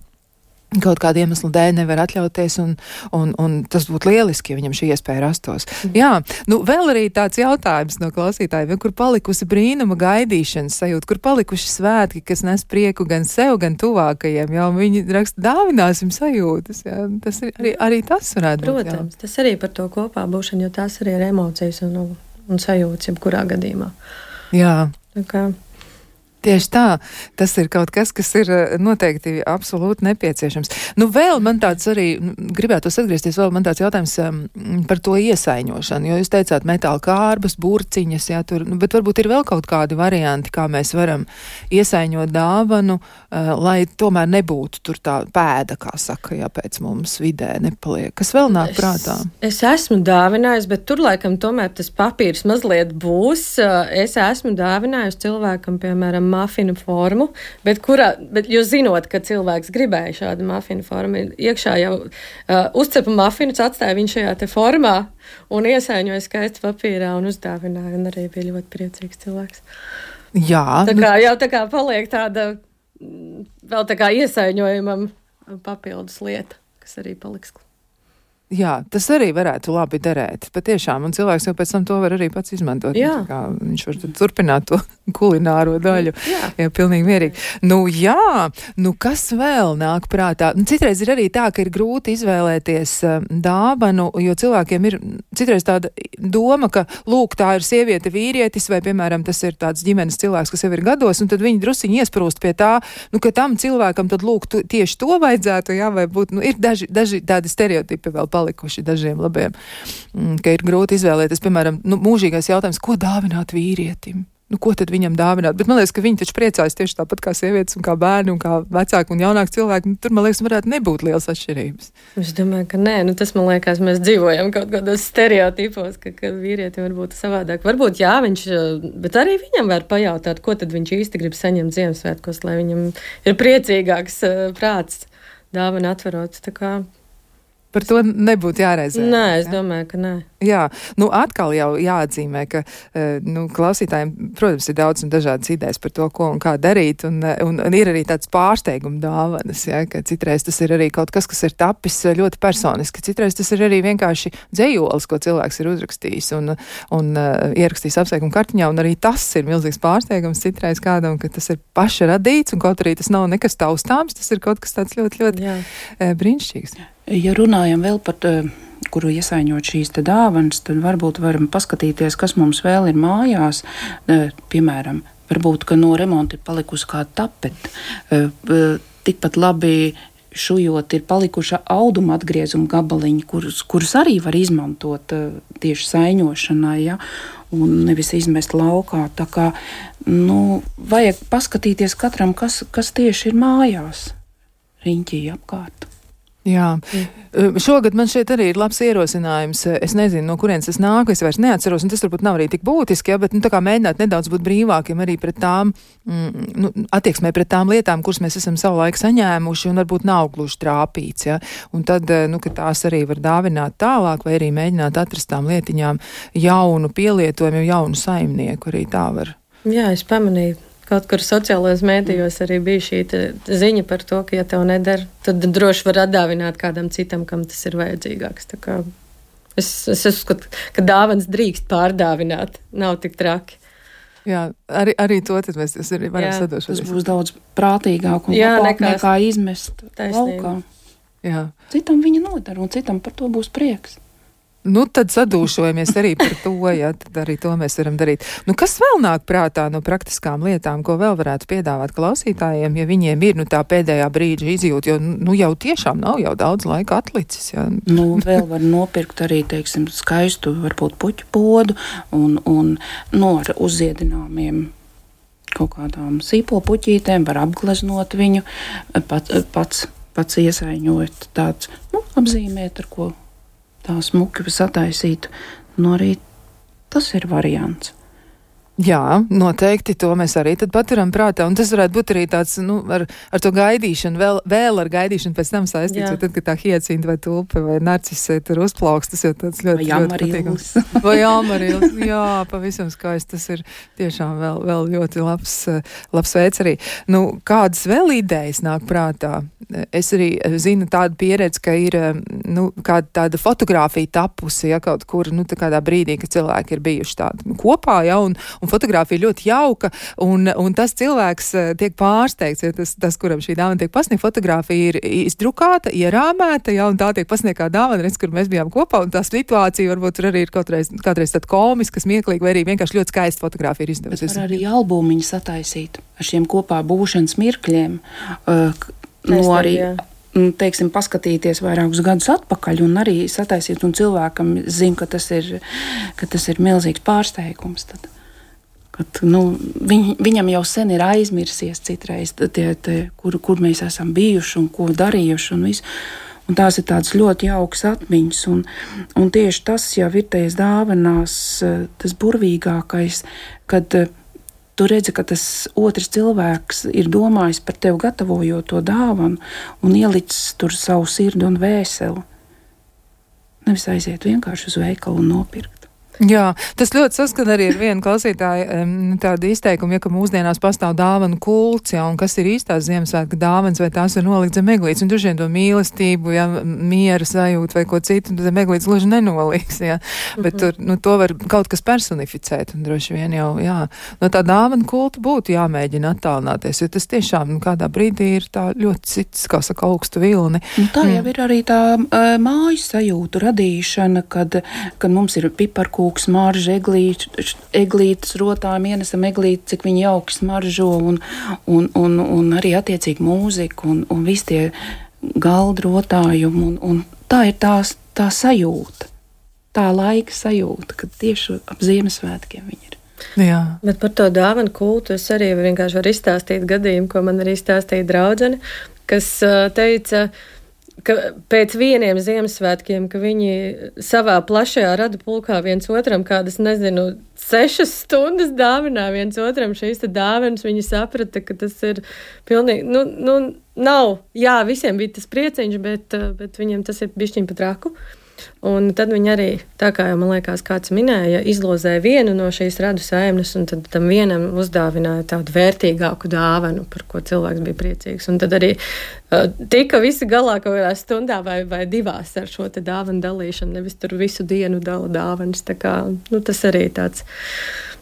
kaut kāda iemesla dēļ nevar atļauties, un, un, un tas būtu lieliski, ja viņam šī iespēja rastos. Mm. Jā, nu vēl arī tāds jautājums no klausītājiem, kur palikusi brīnuma gaidīšanas sajūta, kur palikuši svētki, kas nes prieku gan sev, gan tuvākajiem, jau viņi raksta dāvināsim sajūtas, jā, tas ir, arī, arī tas varētu Protams, būt. Protams, tas arī par to kopā būšanu, jo tās arī ir emocijas un, un sajūtas, jebkurā gadījumā. Jā. Tā kā Tieši tā, tas ir kaut kas, kas ir eh, noteikti absolūti nepieciešams. Nu, vēl man tāds arī, gribētu atgriezties, vēl man tāds jautājums um, par to iesaiņošanu, jo jūs teicāt metāla kārbas, burciņas, jā, tur, nu, bet varbūt ir vēl kaut kādi varianti, kā mēs varam iesaiņot dāvanu, uh, lai tomēr nebūtu tur tā pēda, kā saka, jā, pēc mums vidē nepaliek. Kas vēl nāk es, prātā? Es esmu dāvinājis, bet tur laikam tomēr tas papīrs mazliet būs. Es esmu dāvinājis cilvēkam, piemēram, mafinu formu, bet, kurā, bet jūs zinot, ka cilvēks gribēja šādu mafinu formu, iekšā jau uh, uzcepa mafinus, atstāja viņu šajā te formā un iesaiņoja skaisti papīrā un uzdāvināja, un arī bija ļoti priecīgs cilvēks. Jā. Tā kā jau tā kā paliek tāda vēl tā kā iesaiņojumam papildus lieta, kas arī paliks Jā, tas arī varētu labi derēt. Patiešām, un cilvēks jau pēc tam to var arī pats izmantot. Jā. Kā, viņš var turpināt to kulināro daļu. Jā, jā pilnīgi mierīgi. Nu, jā, nu kas vēl nāk prātā? Nu, citreiz ir arī tā, ka ir grūti izvēlēties uh, dāvanu, jo cilvēkiem ir citreiz tāda doma, ka, lūk, tā ir sieviete, vīrietis, vai, piemēram, tas ir tāds ģimenes cilvēks, kas jau ir gados, un tad viņi drusiņi iesprūst pie tā, nu, ka tam cilvēkam tad, lūk, tu, tieši to vajadzētu, jā, vai būt, nu, ir daži, daži tādi stereotipi vēl palīdzi palikuši dažiem labiem, mm, ka ir grūti izvēlēties, piemēram, nu, mūžīgais jautājums, ko dāvināt vīrietim? Nu, ko tad viņam dāvināt? Bet man liekas, ka viņi taču priecājas tieši tāpat kā sievietes, un kā bērni, un kā vecāki un jaunāki cilvēki. Nu, tur, man liekas, varētu nebūt liels atšķirības. Es domāju, ka nē, nu, tas man liekas, mēs dzīvojam kaut kādos stereotipos, ka, ka vīrietim var būt savādāk. Varbūt jā, viņš, bet arī viņam var pajautāt, ko tad viņš īsti grib saņemt Ziemassvētkos, lai viņam ir priecīgāks uh, prāts dāvana atverots. Par to nebūtu jāreizē. Nē, es jā? domāju, ka nē. Jā, nu atkal jau jāatzīmē, ka eh, nu, klausītājiem, protams, ir daudz un dažādas idejas par to, ko un kā darīt, un, eh, un, un ir arī tāds pārsteiguma dāvanas, ja, ka citreiz tas ir arī kaut kas, kas ir tapis eh, ļoti personiski, citreiz tas ir arī vienkārši dzējolis, ko cilvēks ir uzrakstījis un, un uh, ierakstījis apsveikumu kartiņā, un arī tas ir milzīgs pārsteigums citreiz kādam, ka tas ir paša radīts, un kaut arī tas nav nekas taustāms, tas ir kaut kas tāds ļoti, ļoti Jā. brīnišķīgs. Ja runājam vēl par to, kuru iesaiņot šīs dāvanas, tad varbūt varam paskatīties, kas mums vēl ir mājās. Piemēram, varbūt no remonta ir palikusi kāda tapete. Tikpat labi šujot, ir palikuši auduma atgriezuma gabaliņi, kurus, kurus arī var izmantot tieši saiņošanai. Ja? Un nevis izmest laukā. Tā kā nu, vajag paskatīties katram, kas, kas tieši ir mājās, riņķī apkārt. Jā, mm. šogad man šeit arī ir labs ierosinājums. Es nezinu, no kurienes tas nāk, es vairs neatceros, un tas varbūt nav arī tik būtiski, ja, bet nu, mēģināt nedaudz būt brīvākiem arī pret tām, mm, nu, attieksmē pret tām lietām, kuras mēs esam savulaik saņēmuši, un varbūt nav gluži trāpīts, ja, un tad, nu, ka tās arī var dāvināt tālāk, vai arī mēģināt atrast tām lietiņām jaunu pielietojumu, jaunu saimnieku, arī tā var. Jā, es pamanīju Kaut kur sociālajos mēdījos arī bija šī ziņa par to, ka, ja tev nedara, tad droši var atdāvināt kādam citam, kam tas ir vajadzīgāks. Es, es uzskatu, ka dāvāns drīkst pārdāvināt, nav tik traki. Jā, arī, arī to mēs arī varam sadošos. Tas būs daudz prātīgāk un Jā, nekā, nekā izmest taisnība. laukā. Jā. Citam viņa nodara, un citam par to būs prieks. Nu, tad sadūšojamies arī par to, ja tad arī to mēs varam darīt. Nu, kas vēl nāk prātā no praktiskām lietām, ko vēl varētu piedāvāt klausītājiem, ja viņiem ir nu, tā pēdējā brīža izjūta, jo nu, jau tiešām nav jau daudz laika atlicis. Ja. Nu, vēl var nopirkt arī, teiksim, skaistu, varbūt puķu podu un, un no ar uzziedināmiem kaut kādām sīpolpuķītēm, var apgleznot viņu, pat, pats, pats iesaiņot tāds, nu, apzīmēt, ar ko tā smuki sataisītu. Nu, arī tas ir variants. Jā, noteikti to mēs arī paturam prātā. Un tas varētu būt arī tāds, nu, ar, ar to gaidīšanu, vēl, vēl ar gaidīšanu pēc tam saistīts. Jo tad, kad tā hiecinta vai tulpe vai narcise tur uzplauks, tas jau tāds ļoti, patīkams. vai jāmarīls, jā, pavisam skaisti. Tas ir tiešām vēl, vēl ļoti labs, labs veids arī. Nu, kādas vēl idejas nāk prātā? Es arī zinu tādu pieredzi, ka ir, nu, kāda tāda fotografija tapusi, ja kaut kur, nu, tā kādā brīdī, kad cilvēki ir bijuši tādi nu, kopā, ja, un, un fotografija ļoti jauka, un, un tas cilvēks eh, tiek pārsteigts, ja tas, tas kuram šī dāvana tiek pasniegta, fotografija ir izdrukāta, ierāmēta, ja, un tā tiek pasniegta kā dāvana, redz, kur mēs bijām kopā, un tā situācija varbūt tur arī ir kautreiz, kautreiz tāda komiska, smieklīga, vai arī vienkārši ļoti skaista fotografija ir izdevusies. Arī albumiņu sataisīt ar šiem kopā būšanas mirkļiem. Uh, no arī, jā nu, teiksim, paskatīties vairākus gadus atpakaļ un arī sataisīt, un cilvēkam zina, ka tas ir, ka tas ir milzīgs pārsteigums. Tad. Kad, nu, viņ, viņam jau sen ir aizmirsies citreiz, tie, tie, kur, kur mēs esam bijuši un ko darījuši. Un visu. Un tās ir tādas ļoti jaukas atmiņas, un, un tieši tas jau ir tajās dāvanās, tas burvīgākais, kad tu redzi, ka tas otrs cilvēks ir domājis par tevi, gatavojot to dāvanu un ielicis tur savu sirdi un vēseli. Nevis aiziet vienkārši uz veikalu un nopirkt. Jā, tas ļoti saskan arī ar vienu klausītāju tādu izteikumu, ja ka mūsdienās pastāv dāvanu kults, ja, un kas ir īstās Ziemassvētku dāvanas, vai tās ir nolikt zem eglītes, un šiem to mīlestību, ja, miera sajūtu vai ko citu, zem eglītes gluži nenoliks, ja, bet mm -hmm. tur, nu, to var kaut kas personificēt, un droši vien jau, jā, no tā dāvanu kulta būtu jāmēģina attālināties, jo tas tiešām, nu, kādā brīdī ir tā ļoti cits, kā saka, augstu vilni. Nu, tā jau mm. ir arī tā uh, mājas sajūtu radīšana, kad, kad mums ir piparkūks, lūk, smaržu eglītes, eglītes rotām ienesam eglīti, cik viņi jauki smaržo, un, un, un, un arī attiecīgi mūzika un, un visi tie galdrotājumi. Un, un tā ir tās, tā sajūta, tā laika sajūta, kad tieši ap Ziemassvētkiem viņi ir. Jā. Bet par to dāvanu kultu es arī vienkārši varu izstāstīt gadījumu, ko man arī stāstīja draudzene, kas teica, ka ka pēc vieniem Ziemassvētkiem, ka viņi savā plašajā radu pulkā viens otram kādas, nezinu, sešas stundas dāvinā viens otram šīs dāvanas, viņi saprata, ka tas ir pilnīgi, nu, nu nav, jā, visiem bija tas prieciņš, bet, bet viņiem tas ir bišķiņ pat raku. Uh, Un tad viņi arī, tā kā jau man liekas, kāds minēja, izlozēja vienu no šīs radu saimnes, un tad tam vienam uzdāvināja tādu vērtīgāku dāvanu, par ko cilvēks bija priecīgs. Un tad arī uh, tika visi galā kaut kādā stundā vai, vai divās ar šo dāvanu dalīšanu, nevis tur visu dienu dala dāvanas. Kā, nu, tas arī tāds.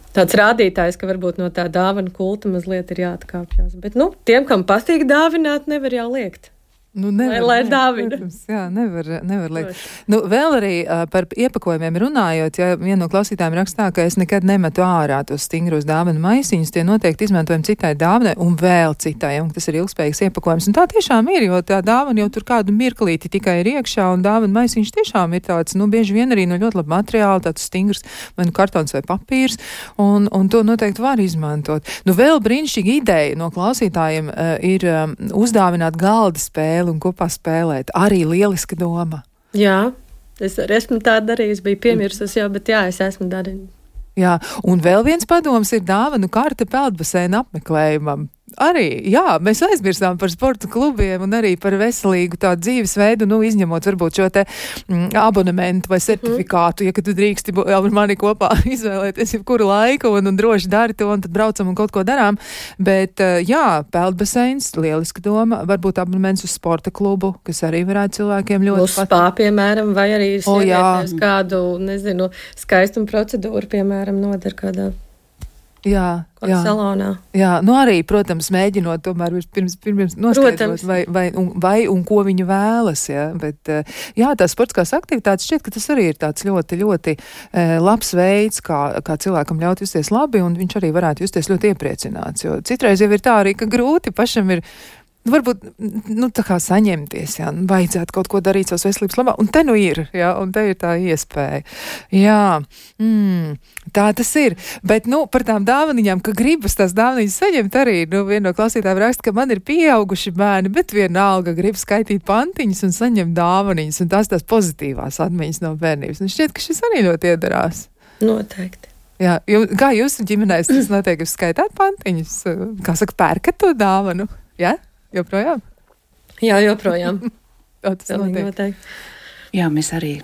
Tāds rādītājs, ka varbūt no tā dāvana kulta mazliet ir jāatkāpjas. Bet nu, tiem, kam patīk dāvināt, nevar jau liekt. Nu, nevar, lai lai dāvina. Jā, nevar, nevar liekt. Nu, vēl arī uh, par iepakojumiem runājot, ja viena no klausītājiem rakstā, ka es nekad nemetu ārā tos stingros dāvanu maisiņus, tie noteikti izmantojami citai dāvanai un vēl citai, un tas ir ilgspējīgs iepakojums. Un tā tiešām ir, jo tā dāvana jau tur kādu mirklīti tikai ir iekšā, un dāvana maisiņš tiešām ir tāds, nu, bieži vien arī no ļoti laba materiāla, tāds stingrs, vai nu kartons vai papīrs, un, un to noteikti var izmantot. Nu, vēl brīnišķīga ideja no klausītājiem uh, ir um, uzdāvināt galda spēli spēli un kopā spēlēt. Arī lieliska doma. Jā, es arī esmu tā darījis, biju piemirsus jau, bet jā, es esmu darījis. Jā, un vēl viens padoms ir dāvanu karte peldbaseina apmeklējumam arī, jā, mēs aizmirsām par sporta klubiem un arī par veselīgu tādu dzīvesveidu, nu, izņemot varbūt šo te mm, abonementu vai certifikātu, mm -hmm. ja tu drīksti ar mani kopā izvēlēties jebkuru laiku un, un droši dari to, un tad braucam un kaut ko darām. Bet, eh, jā, peldbaseins, lieliska doma, varbūt abonements uz sporta klubu, kas arī varētu cilvēkiem ļoti patīk. Uz spā, piemēram, vai arī oh, kādu, nezinu, skaistumu procedūru, piemēram, nodar kādā Jā, jā. salonā. Jā, nu arī, protams, mēģinot tomēr pirms, pirms noskaidrot, vai, vai, un, vai un ko viņi vēlas, jā, bet, eh, jā, tās sportiskās aktivitātes šķiet, ka tas arī ir tāds ļoti, ļoti eh, labs veids, kā, kā cilvēkam ļaut justies labi, un viņš arī varētu justies ļoti iepriecināts, jo citreiz jau ir tā arī, ka grūti pašam ir Nu, varbūt nu, tā kā saņemties, jā, nu, vajadzētu kaut ko darīt savas veselības labā, un te nu ir, jā, un te ir tā iespēja. Jā, mm, tā tas ir. Bet, nu, par tām dāvaniņām, ka gribas tās dāvaniņas saņemt arī, nu, viena no klausītājiem raksta, ka man ir pieauguši bērni, bet vienalga grib skaitīt pantiņas un saņemt dāvaniņas, un tās tās pozitīvās atmiņas no bērnības. Un šķiet, ka šis arī ļoti iedarās. Noteikti. Jā, jū, kā jūsu ģimenēs tas notiek? Jūs skaitāt pantiņus, kā saka, pērkat to dāvanu? Jā, joprojām? Jā, joprojām. Tā tas notiek. noteikti. Jā, mēs arī,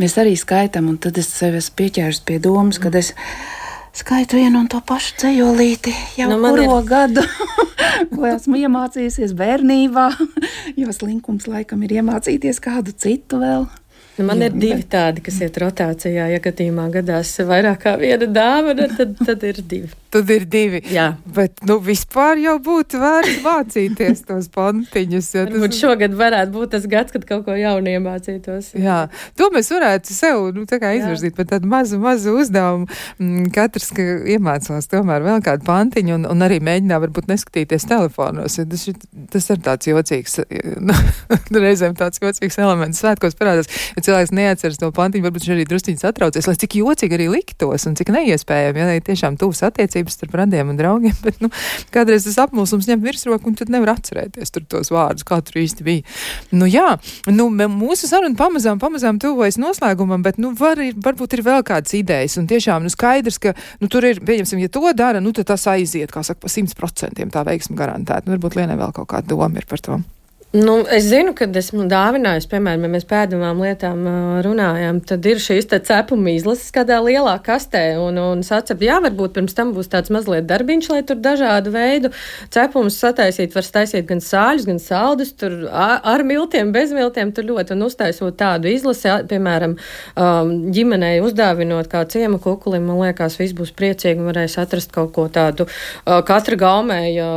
mēs arī skaitām, un tad es sev esmu pieķēries pie domas, kad es skaitu vienu un to pašu ceļolīti jau Nu, kuro ir- gadu, ko esmu iemācījusies bērnībā, jo slinkums laikam ir iemācīties kādu citu vēl. Nu, man ir divi tādi, kas iet rotācijā. Ja gadījumā gadās vairāk kā viena dāvana, tad, tad ir divi. Tad ir divi. Jā. Bet, nu, vispār jau būtu vērts mācīties tos pantiņus. jo tas- šogad varētu būt tas gads, kad kaut ko jaunu iemācītos. Jā, to mēs varētu sev nu, izvirzīt par tādu mazu, mazu uzdevumu. Mm, Katrs ka iemācās tomēr vēl kādu pantiņu un, un arī mēģinā varbūt neskatīties telefonos. jo Tas, tas ir tāds jocīgs, nu, reizēm tāds jocīgs elements svētkos parādās. Ja cilvēks neatceras to pantiņu, varbūt viņš arī drusciņš atraucies, lai cik jocīgi arī liktos un cik neiespējami, ja ir tiešām tuvas attiecības starp radiem un draugiem. Bet, nu, kādreiz tas apmulsums ņem virsroku un tad nevar atcerēties tur tos vārdus, kā tur īsti bija. Nu, jā, nu, mūsu saruna pamazām, pamazām tuvojas noslēgumam, bet, nu, var, varbūt ir vēl kādas idejas. Un tiešām, nu, skaidrs, ka, nu, tur ir, pieņemsim, ja to dara, nu, tad tas aiziet, kā saka, pa simt procentiem tā veiksma garantēta. Nu, varbūt Lienai vēl kaut kāda doma ir par to. Nu, es zinu, ka esmu dāvinājis, piemēram, ja mēs pēdējām lietām ā, runājam, tad ir šīs cepuma izlases kādā lielā kastē. Un, un sacep, jā, varbūt pirms tam būs tāds mazliet darbiņš, lai tur dažādu veidu cepumus sataisīt. Var taisīt gan sāļus, gan saldus, tur ar miltiem, bez miltiem, tur ļoti. Un uztaisot tādu izlasi, piemēram, ģimenei uzdāvinot kā ciemu kukulim, man liekas, viss būs priecīgi un varēs atrast kaut ko tādu katra gaumēja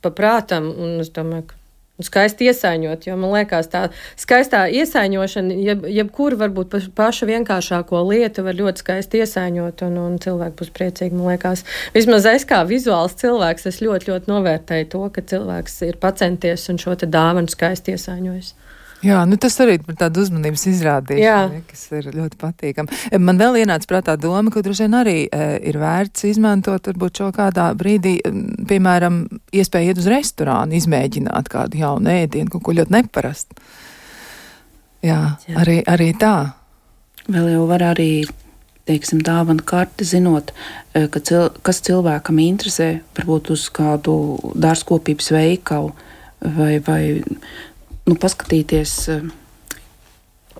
paprātam. Un es domāju, ka skaisti iesaiņot, jo man liekas, tā skaistā iesaiņošana, jeb, jebkuru varbūt pa- pašu vienkāršāko lietu var ļoti skaisti iesaiņot, un, un cilvēki būs priecīgi. Man liekas, vismaz es kā vizuāls cilvēks, es ļoti, ļoti novērtēju to, ka cilvēks ir pacenties un šo dāvanu skaisti iesaiņojis. Jā, nu tas arī ir tāda uzmanības izrādīšana, Jā. ja, kas ir ļoti patīkama. Man vēl ienāca prātā doma, ka droši vien arī e, ir vērts izmantot varbūt šo kādā brīdī, piemēram, iespēju iet uz restorānu, izmēģināt kādu jaunu ēdienu, kaut ko ļoti neparastu. Jā, Jā. arī, arī tā. Vēl jau var arī, teiksim, dāvana karti, zinot, eh, ka cil kas cilvēkam interesē, varbūt uz kādu dārzkopības veikalu vai, vai nu, paskatīties, eh,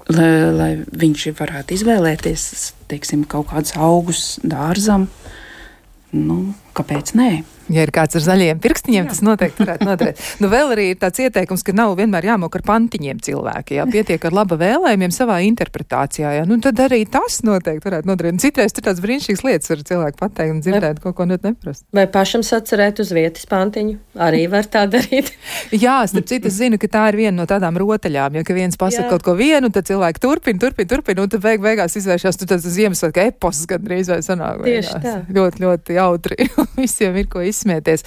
lai, lai viņš varētu izvēlēties, teiksim, kaut kādus augus dārzam. Nu, kāpēc nē? Ja ir kāds ar zaļiem pirkstiņiem, tas noteikti varētu noderēt. Nu, vēl arī ir tāds ieteikums, ka nav vienmēr jāmok ar pantiņiem cilvēki. Jā, pietiek ar laba vēlējumiem savā interpretācijā. Jā. Nu, tad arī tas noteikti varētu noderēt. Un Citreiz tur tāds brīnišķīgs lietas var cilvēki pateikt un dzirdēt kaut ko ļoti neprastu. Vai pašam sacerēt uz vietas pantiņu? Arī var tā darīt. Jā, starp citu, es zinu, ka tā ir viena no tādām rotaļām. Ja ka viens pasaka Jā. kaut ko vienu, tad cilvēki turpina, turpina, turpina, un tad beig, beigās izvēršas tur tāds Ziemassvētku epos gandrīz vai sanāk. Tieši beigās. tā. Ļoti, ļoti jautri. Visiem ir ko izsmieties.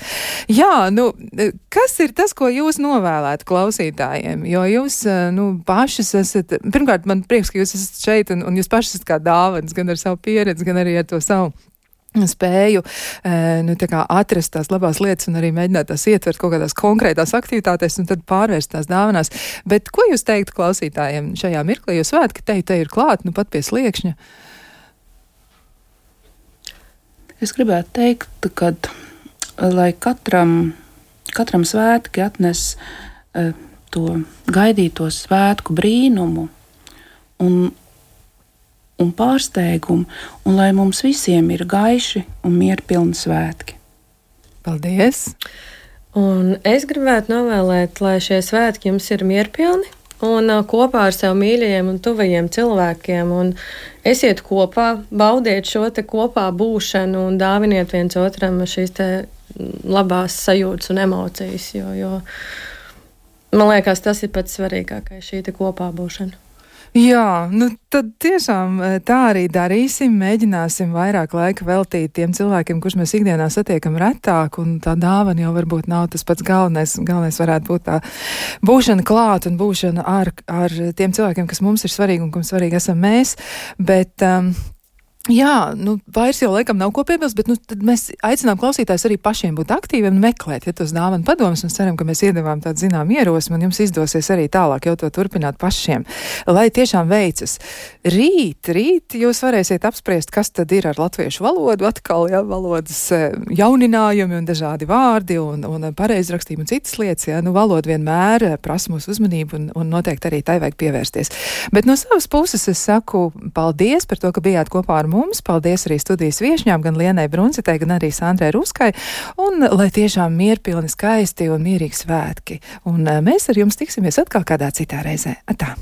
Jā, nu, kas ir tas, ko jūs novēlētu klausītājiem? Jo jūs, eh, nu, pašas esat, pirmkārt, man prieks, ka jūs esat šeit, un, un jūs pašas esat kā dāvans, gan ar savu pieredzi, gan arī ar to savu spēju eh, nu, tā atrast tās labās lietas un arī mēģināt tās ietvert kaut kādās konkrētās aktivitātēs un tad pārvērst tās dāvanās. Bet ko jūs teiktu klausītājiem šajā mirklī, jo svētki te, te ir klāt, nu pat pie sliekšņa? Es gribētu teikt, ka lai katram, katram svētki atnes uh, to gaidīto svētku brīnumu un, un pārsteigumu, un lai mums visiem ir gaiši un mierpilni svētki. Paldies! Un es gribētu novēlēt, lai šie svētki jums ir mierpilni un uh, kopā ar sev mīļajiem un tuvajiem cilvēkiem. Un esiet kopā, baudiet šo kopā būšanu un dāviniet viens otram šīs labās sajūtas un emocijas. Jo, jo man liekas, tas ir pats svarīgākais, šī kopā būšana. Jā, nu tad tiešām eh, tā arī darīsim. Mēģināsim vairāk laika veltīt tiem cilvēkiem, kurus mēs ikdienā satiekam retāk, un tā dāvana jau varbūt nav tas pats galvenais. Galvenais varētu būt tā būšana klāt un būšana ar, ar tiem cilvēkiem, kas mums ir svarīgi un kam svarīgi esam mēs. Bet, um, Jā, nu, vairs jau laikam nav ko piebilst, bet nu, mēs aicinām klausītājus arī pašiem būt aktīviem un meklēt, ja tos dāvana padomus, un ceram, ka mēs iedavām tādu zinām ierosmi, un jums izdosies arī tālāk jau to turpināt pašiem, lai tiešām veicas. Rīt, rīt jūs varēsiet apspriest, kas tad ir ar latviešu valodu, atkal, ja, valodas eh, jauninājumi un dažādi vārdi un, un pareizrakstība un citas lietas, ja, nu, valoda vienmēr eh, prasa mūsu uzmanību un, un noteikti arī tai vajag pievērsties. Bet no savas puses es saku paldies par to, ka bijāt kopā ar mums mums. Paldies arī studijas viešņām, gan Lienai Bruncitei, gan arī Sandrai Ruskai. Un lai tiešām mierpilni, skaisti un mierīgi svētki. Un eh, mēs ar jums tiksimies atkal kādā citā reizē. Atā!